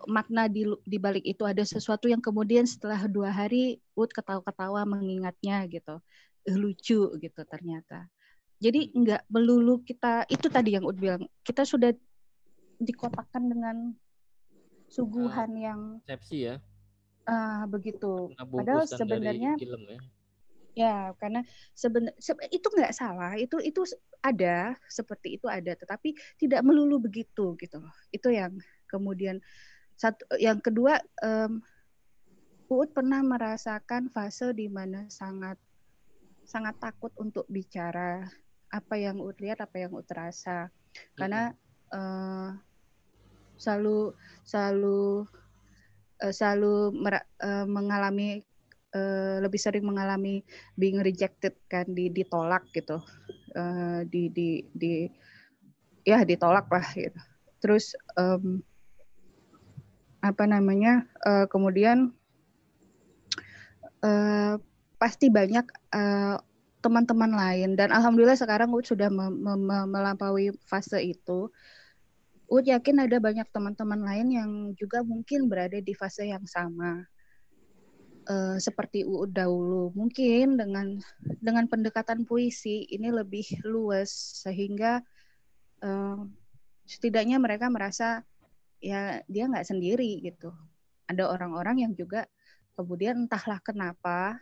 [SPEAKER 2] makna di di balik itu ada sesuatu yang kemudian setelah dua hari Ud ketawa-ketawa mengingatnya gitu. Uh, lucu gitu ternyata. Jadi nggak melulu kita itu tadi yang Ud bilang kita sudah dikotakkan dengan suguhan uh, yang
[SPEAKER 1] sepsi ya.
[SPEAKER 2] Uh, begitu. Padahal sebenarnya film ya. Ya, karena sebenarnya itu nggak salah, itu itu ada seperti itu ada, tetapi tidak melulu begitu gitu. Itu yang kemudian satu, yang kedua, um, Uut pernah merasakan fase di mana sangat sangat takut untuk bicara apa yang Uut lihat, apa yang Uut rasa, karena uh, selalu selalu uh, selalu uh, mengalami uh, lebih sering mengalami being rejected kan di ditolak gitu. Uh, di di di ya ditolak lah gitu. Terus um, apa namanya uh, kemudian uh, pasti banyak uh, teman-teman lain. Dan alhamdulillah sekarang sudah me me melampaui fase itu Uut yakin ada banyak teman-teman lain yang juga mungkin berada di fase yang sama. uh, seperti UUD dahulu. Mungkin dengan dengan pendekatan puisi ini lebih luas sehingga uh, setidaknya mereka merasa ya dia nggak sendiri gitu. Ada orang-orang yang juga kemudian entahlah kenapa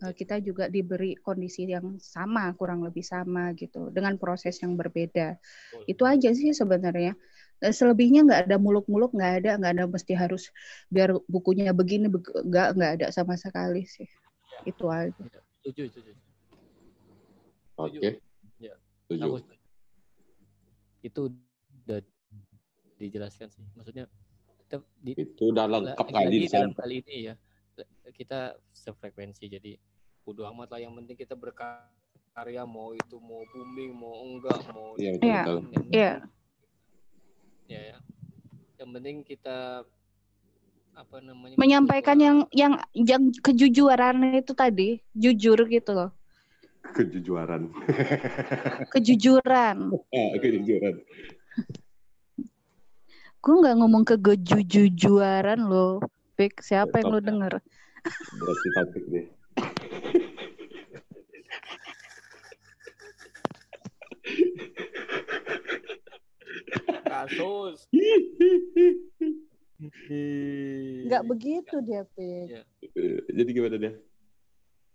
[SPEAKER 2] kita juga diberi kondisi yang sama kurang lebih sama gitu dengan proses yang berbeda. Itu aja sih sebenarnya. Selebihnya nggak ada muluk-muluk nggak ada nggak ada mesti harus biar bukunya begini nggak nggak ada sama sekali sih. Ya. itu aja.
[SPEAKER 1] Setuju setuju.
[SPEAKER 3] Oke. Okay.
[SPEAKER 1] ya. Setuju. Itu udah dijelaskan sih. Maksudnya
[SPEAKER 3] kita di, itu udah lengkap kali
[SPEAKER 1] dalam kali ini ya kita sefrekuensi jadi bodo amat lah. Yang penting kita berkarya mau itu mau booming mau enggak mau
[SPEAKER 2] iya iya. Yeah
[SPEAKER 1] ya. Ya yang penting kita apa namanya
[SPEAKER 2] menyampaikan yang yang yang kejujuran itu tadi jujur gitu loh.
[SPEAKER 3] Kejujuran.
[SPEAKER 2] Kejujuran.
[SPEAKER 3] Ah, kejujuran.
[SPEAKER 2] Gue nggak ngomong ke kejujuran loh Pik siapa yang lo denger
[SPEAKER 3] berarti topik deh
[SPEAKER 1] kasus.
[SPEAKER 2] Enggak begitu dia, Pik. Ya.
[SPEAKER 3] Jadi gimana dia?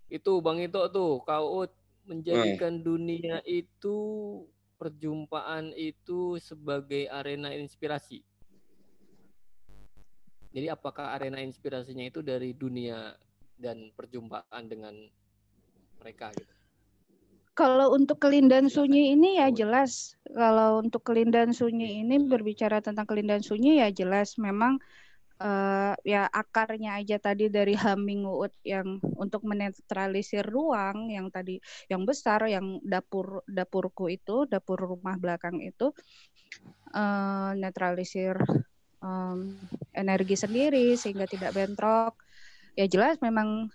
[SPEAKER 1] Itu Bang Ito tuh, kau menjadikan nah. dunia itu perjumpaan itu sebagai arena inspirasi. Jadi apakah arena inspirasinya itu dari dunia dan perjumpaan dengan mereka gitu?
[SPEAKER 2] Kalau untuk kelindan sunyi ini ya jelas. Kalau untuk kelindan sunyi ini berbicara tentang kelindan sunyi ya jelas memang uh, ya akarnya aja tadi dari humming uut yang untuk menetralisir ruang yang tadi yang besar yang dapur dapurku itu dapur rumah belakang itu uh, netralisir um, energi sendiri sehingga tidak bentrok ya jelas memang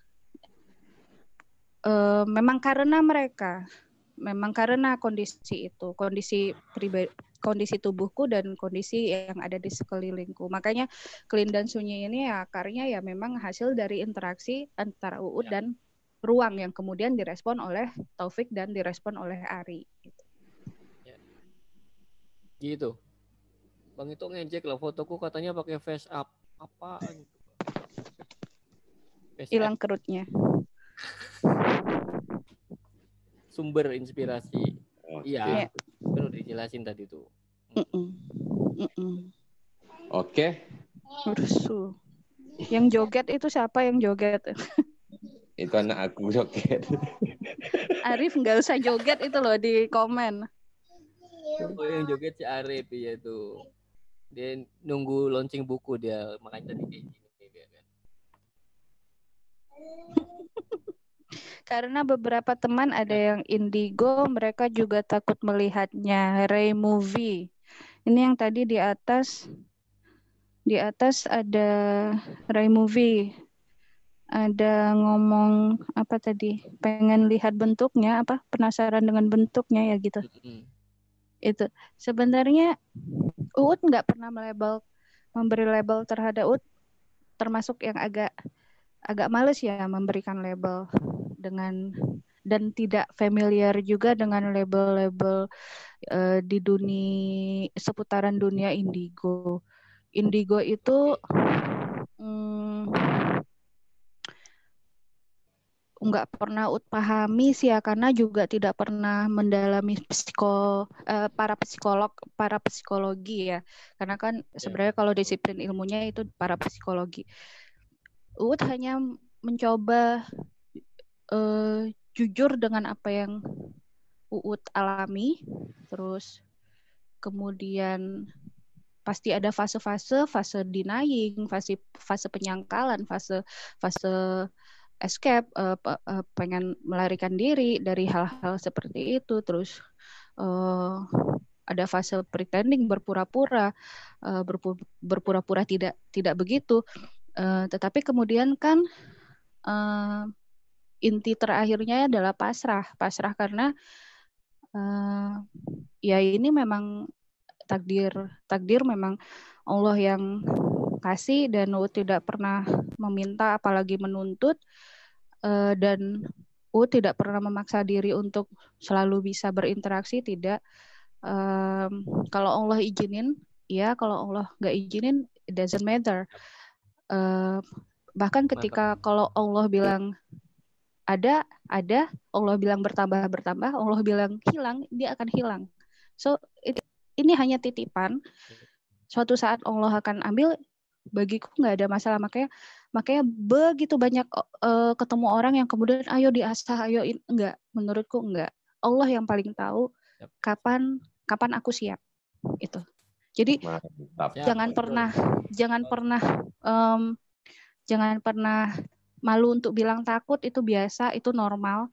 [SPEAKER 2] uh, memang karena mereka memang karena kondisi itu kondisi pribadi kondisi tubuhku dan kondisi yang ada di sekelilingku makanya kelindan sunyi ini ya akarnya ya memang hasil dari interaksi antara Uut ya. dan ruang yang kemudian direspon oleh Taufik dan direspon oleh Ari gitu.
[SPEAKER 1] Ya. gitu Bang itu ngejek loh fotoku katanya pakai face up apa
[SPEAKER 2] hilang kerutnya
[SPEAKER 1] sumber inspirasi. Iya, okay. perlu dijelasin tadi tuh.
[SPEAKER 3] Oke.
[SPEAKER 2] Okay. Yang joget itu siapa yang joget?
[SPEAKER 3] itu anak aku joget.
[SPEAKER 2] Arif nggak usah joget itu loh di komen.
[SPEAKER 1] Oh, yang joget si Arif ya tuh. Dia nunggu launching buku dia makanya tadi kayak gini dia kan.
[SPEAKER 2] Karena beberapa teman ada yang indigo, mereka juga takut melihatnya. Ray movie. Ini yang tadi di atas di atas ada Ray movie. Ada ngomong apa tadi? Pengen lihat bentuknya apa? Penasaran dengan bentuknya ya gitu. Itu sebenarnya Uut nggak pernah melabel memberi label terhadap Uut termasuk yang agak agak males ya memberikan label dengan dan tidak familiar juga dengan label-label uh, di dunia seputaran dunia indigo. Indigo itu hmm, nggak pernah ut pahami sih ya karena juga tidak pernah mendalami psiko uh, para psikolog para psikologi ya karena kan yeah. sebenarnya kalau disiplin ilmunya itu para psikologi Ut hanya mencoba uh, jujur dengan apa yang Uut alami, terus kemudian pasti ada fase-fase, fase denying, fase fase penyangkalan, fase fase escape, uh, uh, pengen melarikan diri dari hal-hal seperti itu, terus uh, ada fase pretending berpura-pura, uh, berpura-pura tidak tidak begitu, uh, tetapi kemudian kan uh, inti terakhirnya adalah pasrah. Pasrah karena uh, ya ini memang takdir takdir memang Allah yang kasih dan tidak pernah meminta apalagi menuntut uh, dan U tidak pernah memaksa diri untuk selalu bisa berinteraksi tidak. Um, kalau Allah izinin ya kalau Allah nggak izinin it doesn't matter. Uh, bahkan ketika kalau Allah bilang ada ada Allah bilang bertambah bertambah Allah bilang hilang dia akan hilang. So it, ini hanya titipan. Suatu saat Allah akan ambil bagiku nggak ada masalah. Makanya makanya begitu banyak uh, ketemu orang yang kemudian ayo diasah ayo in, enggak menurutku enggak Allah yang paling tahu kapan kapan aku siap itu jadi Mantap. jangan pernah jangan pernah um, jangan pernah malu untuk bilang takut. Itu biasa itu normal.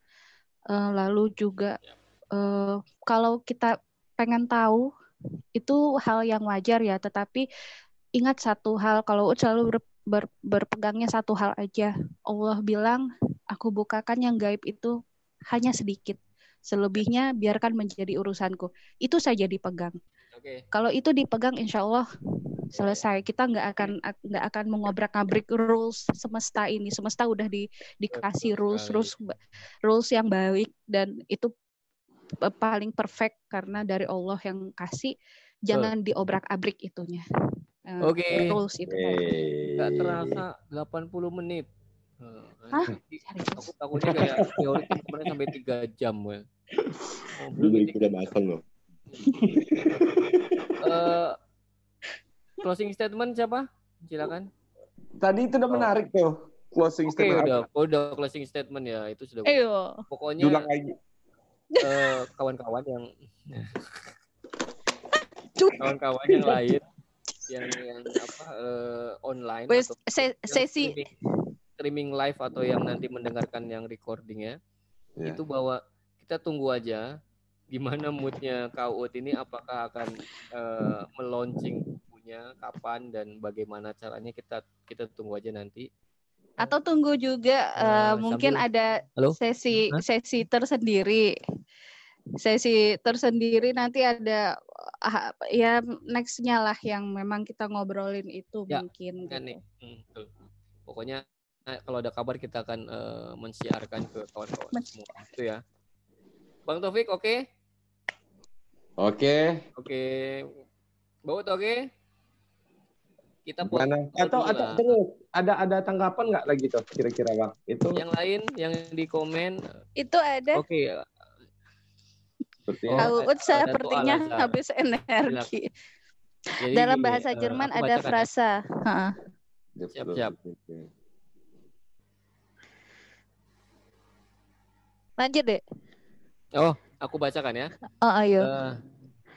[SPEAKER 2] Uh, lalu juga uh, kalau kita pengen tahu itu hal yang wajar ya. Tetapi ingat satu hal kalau selalu ber, ber, berpegangnya satu hal aja. Allah bilang aku bukakan yang gaib itu hanya sedikit. Selebihnya biarkan menjadi urusanku. Itu saja dipegang. Okay. kalau itu dipegang insya Allah selesai. Kita nggak akan nggak akan mengobrak-abrik rules semesta ini. Semesta udah di, dikasih rules rules rules yang baik dan itu paling perfect karena dari Allah yang kasih jangan diobrak-abrik itunya
[SPEAKER 1] uh, oke okay. itu nggak terasa 80 menit Hah? Aku takutnya kayak teori kemarin sampai tiga jam ya.
[SPEAKER 3] Oh, belum udah masang loh.
[SPEAKER 1] uh, closing statement siapa? Silakan.
[SPEAKER 3] Tadi itu udah oh. menarik tuh closing
[SPEAKER 1] okay, statement. Oke, udah. Oh, udah closing statement ya. Itu sudah.
[SPEAKER 2] Ayo.
[SPEAKER 1] Pokoknya kawan Uh, kawan-kawan yang kawan-kawan yang lain yang yang apa uh, online
[SPEAKER 2] Wes, atau sesi
[SPEAKER 1] streaming, streaming live atau yang nanti mendengarkan yang recording ya. Yeah. Itu bahwa kita tunggu aja gimana moodnya Kak ini apakah akan uh, melaunching bukunya kapan dan bagaimana caranya kita kita tunggu aja nanti
[SPEAKER 2] atau tunggu juga uh, mungkin sambil... ada Halo? sesi Hah? sesi tersendiri sesi tersendiri nanti ada uh, ya nextnya lah yang memang kita ngobrolin itu ya, mungkin
[SPEAKER 1] kan gitu. nih. Hmm, pokoknya kalau ada kabar kita akan uh, mensiarkan ke kawan-kawan semua itu ya Bang Taufik oke okay?
[SPEAKER 3] Oke.
[SPEAKER 1] Oke. Bawa oke? Okay? Kita
[SPEAKER 3] Mana? Atau ada terus ada ada tanggapan nggak lagi tuh kira-kira bang? Itu
[SPEAKER 1] yang lain yang di komen.
[SPEAKER 2] Itu ada.
[SPEAKER 1] Oke. Okay.
[SPEAKER 2] Sepertinya. Oh, sepertinya habis energi. Jadi, Dalam bahasa uh, Jerman ada ya. frasa.
[SPEAKER 1] Siap, siap.
[SPEAKER 2] Lanjut deh.
[SPEAKER 1] Oh, aku bacakan ya.
[SPEAKER 2] Oh, ayo. Uh,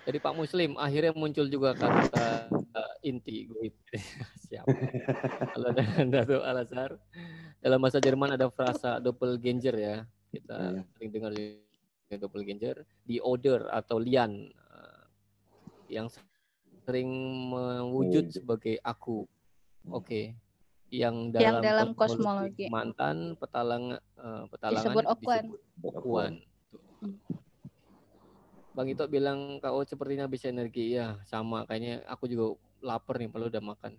[SPEAKER 1] dari Pak Muslim akhirnya muncul juga kata uh, inti gue siap. Kalau Dato Al Azhar dalam bahasa Jerman ada frasa doppelganger ya. Kita yeah. sering dengar doppelganger di order atau lian uh, yang sering mewujud sebagai aku. Oke. Okay. Yang dalam,
[SPEAKER 2] yang dalam kosmologi,
[SPEAKER 1] kosmologi mantan petalang uh, petalangan disebut okuan. Disebut okuan. Bang Ito bilang KO sepertinya bisa energi. Ya, sama kayaknya aku juga lapar nih kalau udah makan.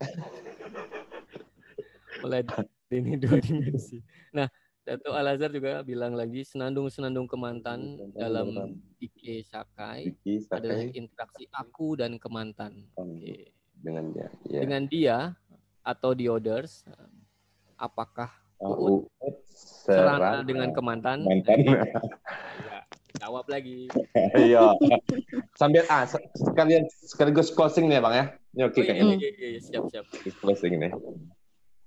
[SPEAKER 1] Mulai ini dua dimensi. Nah, Dato Al Azhar juga bilang lagi senandung-senandung kemantan dalam Ike Sakai, Ike Sakai adalah interaksi aku dan kemantan. Okay.
[SPEAKER 3] Dengan dia. Yeah.
[SPEAKER 1] Dengan dia atau the others, apakah Uut serana dengan kemantan? Mantan. Jawab lagi.
[SPEAKER 3] Iya. Sambil ah sekalian sekaligus closing nih Bang ya. Ini oke okay, oh,
[SPEAKER 1] iya, kayaknya. Iya, iya, iya, siap, siap.
[SPEAKER 3] Closing nih.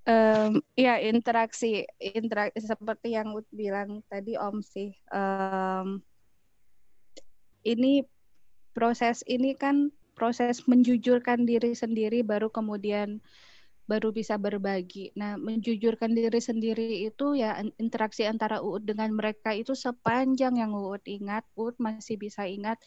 [SPEAKER 2] Um, ya interaksi interaksi seperti yang Ud bilang tadi Om sih um, ini proses ini kan proses menjujurkan diri sendiri baru kemudian baru bisa berbagi. Nah, menjujurkan diri sendiri itu ya interaksi antara Uut dengan mereka itu sepanjang yang Uut ingat, Uut masih bisa ingat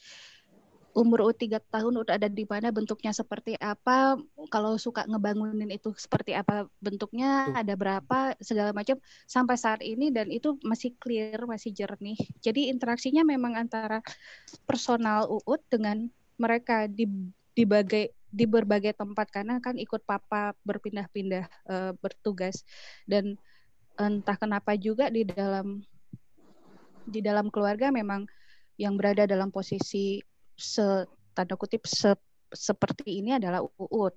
[SPEAKER 2] umur Uut tiga tahun udah ada di mana bentuknya seperti apa, kalau suka ngebangunin itu seperti apa bentuknya, ada berapa, segala macam sampai saat ini dan itu masih clear, masih jernih. Jadi interaksinya memang antara personal Uut dengan mereka di di bagai di berbagai tempat karena kan ikut papa berpindah-pindah uh, bertugas dan entah kenapa juga di dalam di dalam keluarga memang yang berada dalam posisi se tanda kutip se, seperti ini adalah uut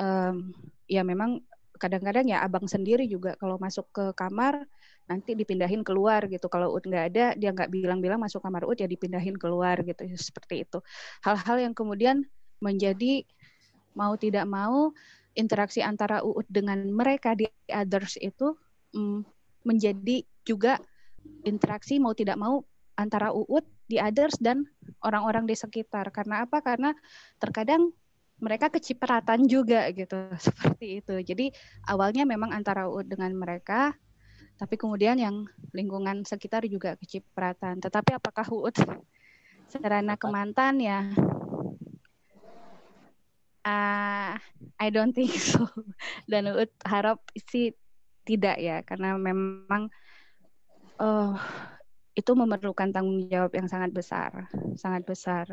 [SPEAKER 2] um, ya memang kadang-kadang ya abang sendiri juga kalau masuk ke kamar nanti dipindahin keluar gitu. Kalau UT nggak ada, dia nggak bilang-bilang masuk kamar UT ya dipindahin keluar gitu. Seperti itu. Hal-hal yang kemudian menjadi mau tidak mau interaksi antara UUD dengan mereka di others itu mm, menjadi juga interaksi mau tidak mau antara UUD di others dan orang-orang di sekitar. Karena apa? Karena terkadang mereka kecipratan juga gitu seperti itu. Jadi awalnya memang antara UUD dengan mereka, tapi kemudian yang lingkungan sekitar juga kecipratan. Tetapi apakah UUD sarana kemantan ya uh, I don't think so. Dan Uut harap sih tidak ya, karena memang uh, itu memerlukan tanggung jawab yang sangat besar, sangat besar.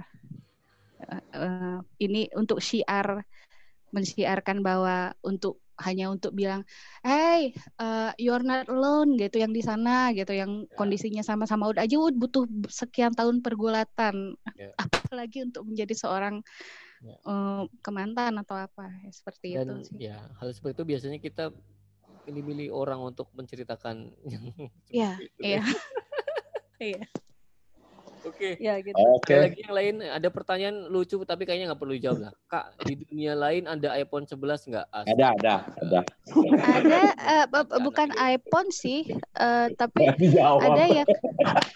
[SPEAKER 2] Uh, uh, ini untuk syiar mensiarkan bahwa untuk hanya untuk bilang, hey, uh, you're not alone gitu yang di sana gitu, yang ya. kondisinya sama-sama udah aja butuh sekian tahun pergulatan, yeah. apalagi untuk menjadi seorang ya. uh, kemantan atau apa ya, seperti
[SPEAKER 1] Dan,
[SPEAKER 2] itu sih.
[SPEAKER 1] Ya, hal seperti itu biasanya kita pilih-pilih orang untuk menceritakan yang
[SPEAKER 2] ya, itu. Iya. Iya.
[SPEAKER 1] Oke.
[SPEAKER 2] Ya gitu.
[SPEAKER 3] Oke.
[SPEAKER 1] Okay. lagi yang lain ada pertanyaan lucu tapi kayaknya nggak perlu jawab lah. Kak, di dunia lain ada iPhone 11 nggak?
[SPEAKER 3] Ada, ada, ada.
[SPEAKER 2] Ada uh, bukan iPhone sih, uh, tapi ada ya.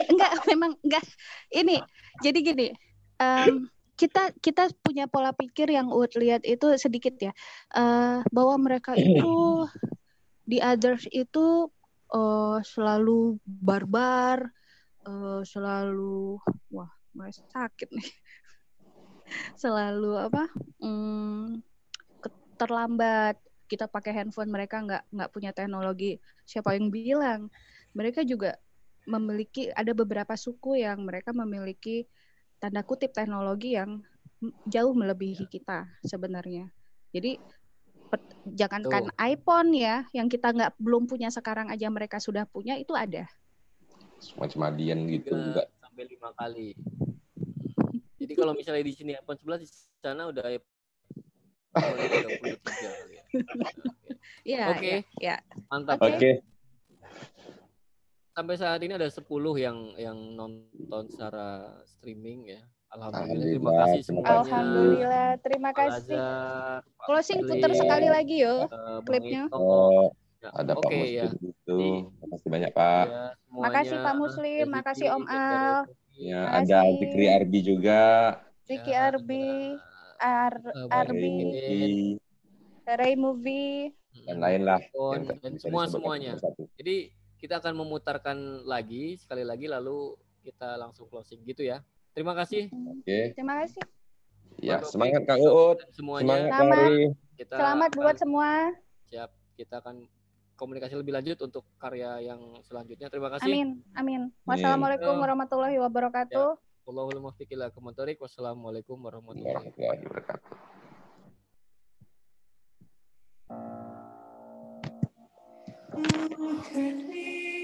[SPEAKER 2] Enggak, memang enggak. Ini jadi gini. Um, kita kita punya pola pikir yang Uut lihat itu sedikit ya uh, bahwa mereka itu di others itu uh, selalu barbar uh, selalu wah mulai sakit nih selalu apa hmm, terlambat kita pakai handphone mereka nggak nggak punya teknologi siapa yang bilang mereka juga memiliki ada beberapa suku yang mereka memiliki tanda kutip teknologi yang jauh melebihi kita sebenarnya. Jadi jangankan Tuh. iPhone ya, yang kita nggak belum punya sekarang aja mereka sudah punya itu ada.
[SPEAKER 3] Semacam adian gitu juga.
[SPEAKER 1] Sampai lima kali. Jadi kalau misalnya di sini iPhone 11 di sana udah iPhone 23 ya.
[SPEAKER 2] Iya.
[SPEAKER 1] Oke.
[SPEAKER 2] Ya.
[SPEAKER 1] Mantap.
[SPEAKER 3] Oke. Okay
[SPEAKER 1] sampai saat ini ada 10 yang yang nonton secara streaming ya. Alhamdulillah, terima kasih semuanya.
[SPEAKER 2] Alhamdulillah, terima kasih. Closing putar sekali lagi yo uh, klipnya.
[SPEAKER 3] Oh, ya, ada Pak Muslim ya. itu. Terima kasih banyak Pak. Ya,
[SPEAKER 2] makasih Pak Muslim, makasih Om Al.
[SPEAKER 3] Ya, ada Zikri Arbi juga.
[SPEAKER 2] Zikri ya, Arbi, Ar Arbi, Ray Movie,
[SPEAKER 3] dan lain lah.
[SPEAKER 1] Dan semua semuanya. Jadi kita akan memutarkan lagi sekali lagi lalu kita langsung closing gitu ya. Terima kasih.
[SPEAKER 3] Oke. Okay.
[SPEAKER 2] Terima kasih.
[SPEAKER 3] Ya, semangat Kang Uut.
[SPEAKER 1] Semuanya.
[SPEAKER 2] Semangat Selamat. Kita Selamat buat semua.
[SPEAKER 1] Siap. Kita akan komunikasi lebih lanjut untuk karya yang selanjutnya. Terima kasih.
[SPEAKER 2] Amin. Amin. Wassalamualaikum warahmatullahi wabarakatuh.
[SPEAKER 1] Ya. Allahul muwaffiq ila Wassalamualaikum warahmatullahi wabarakatuh. Look at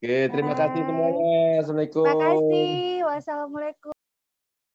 [SPEAKER 3] Oke, terima kasih semuanya. Assalamualaikum.
[SPEAKER 2] Terima kasih. Wassalamualaikum.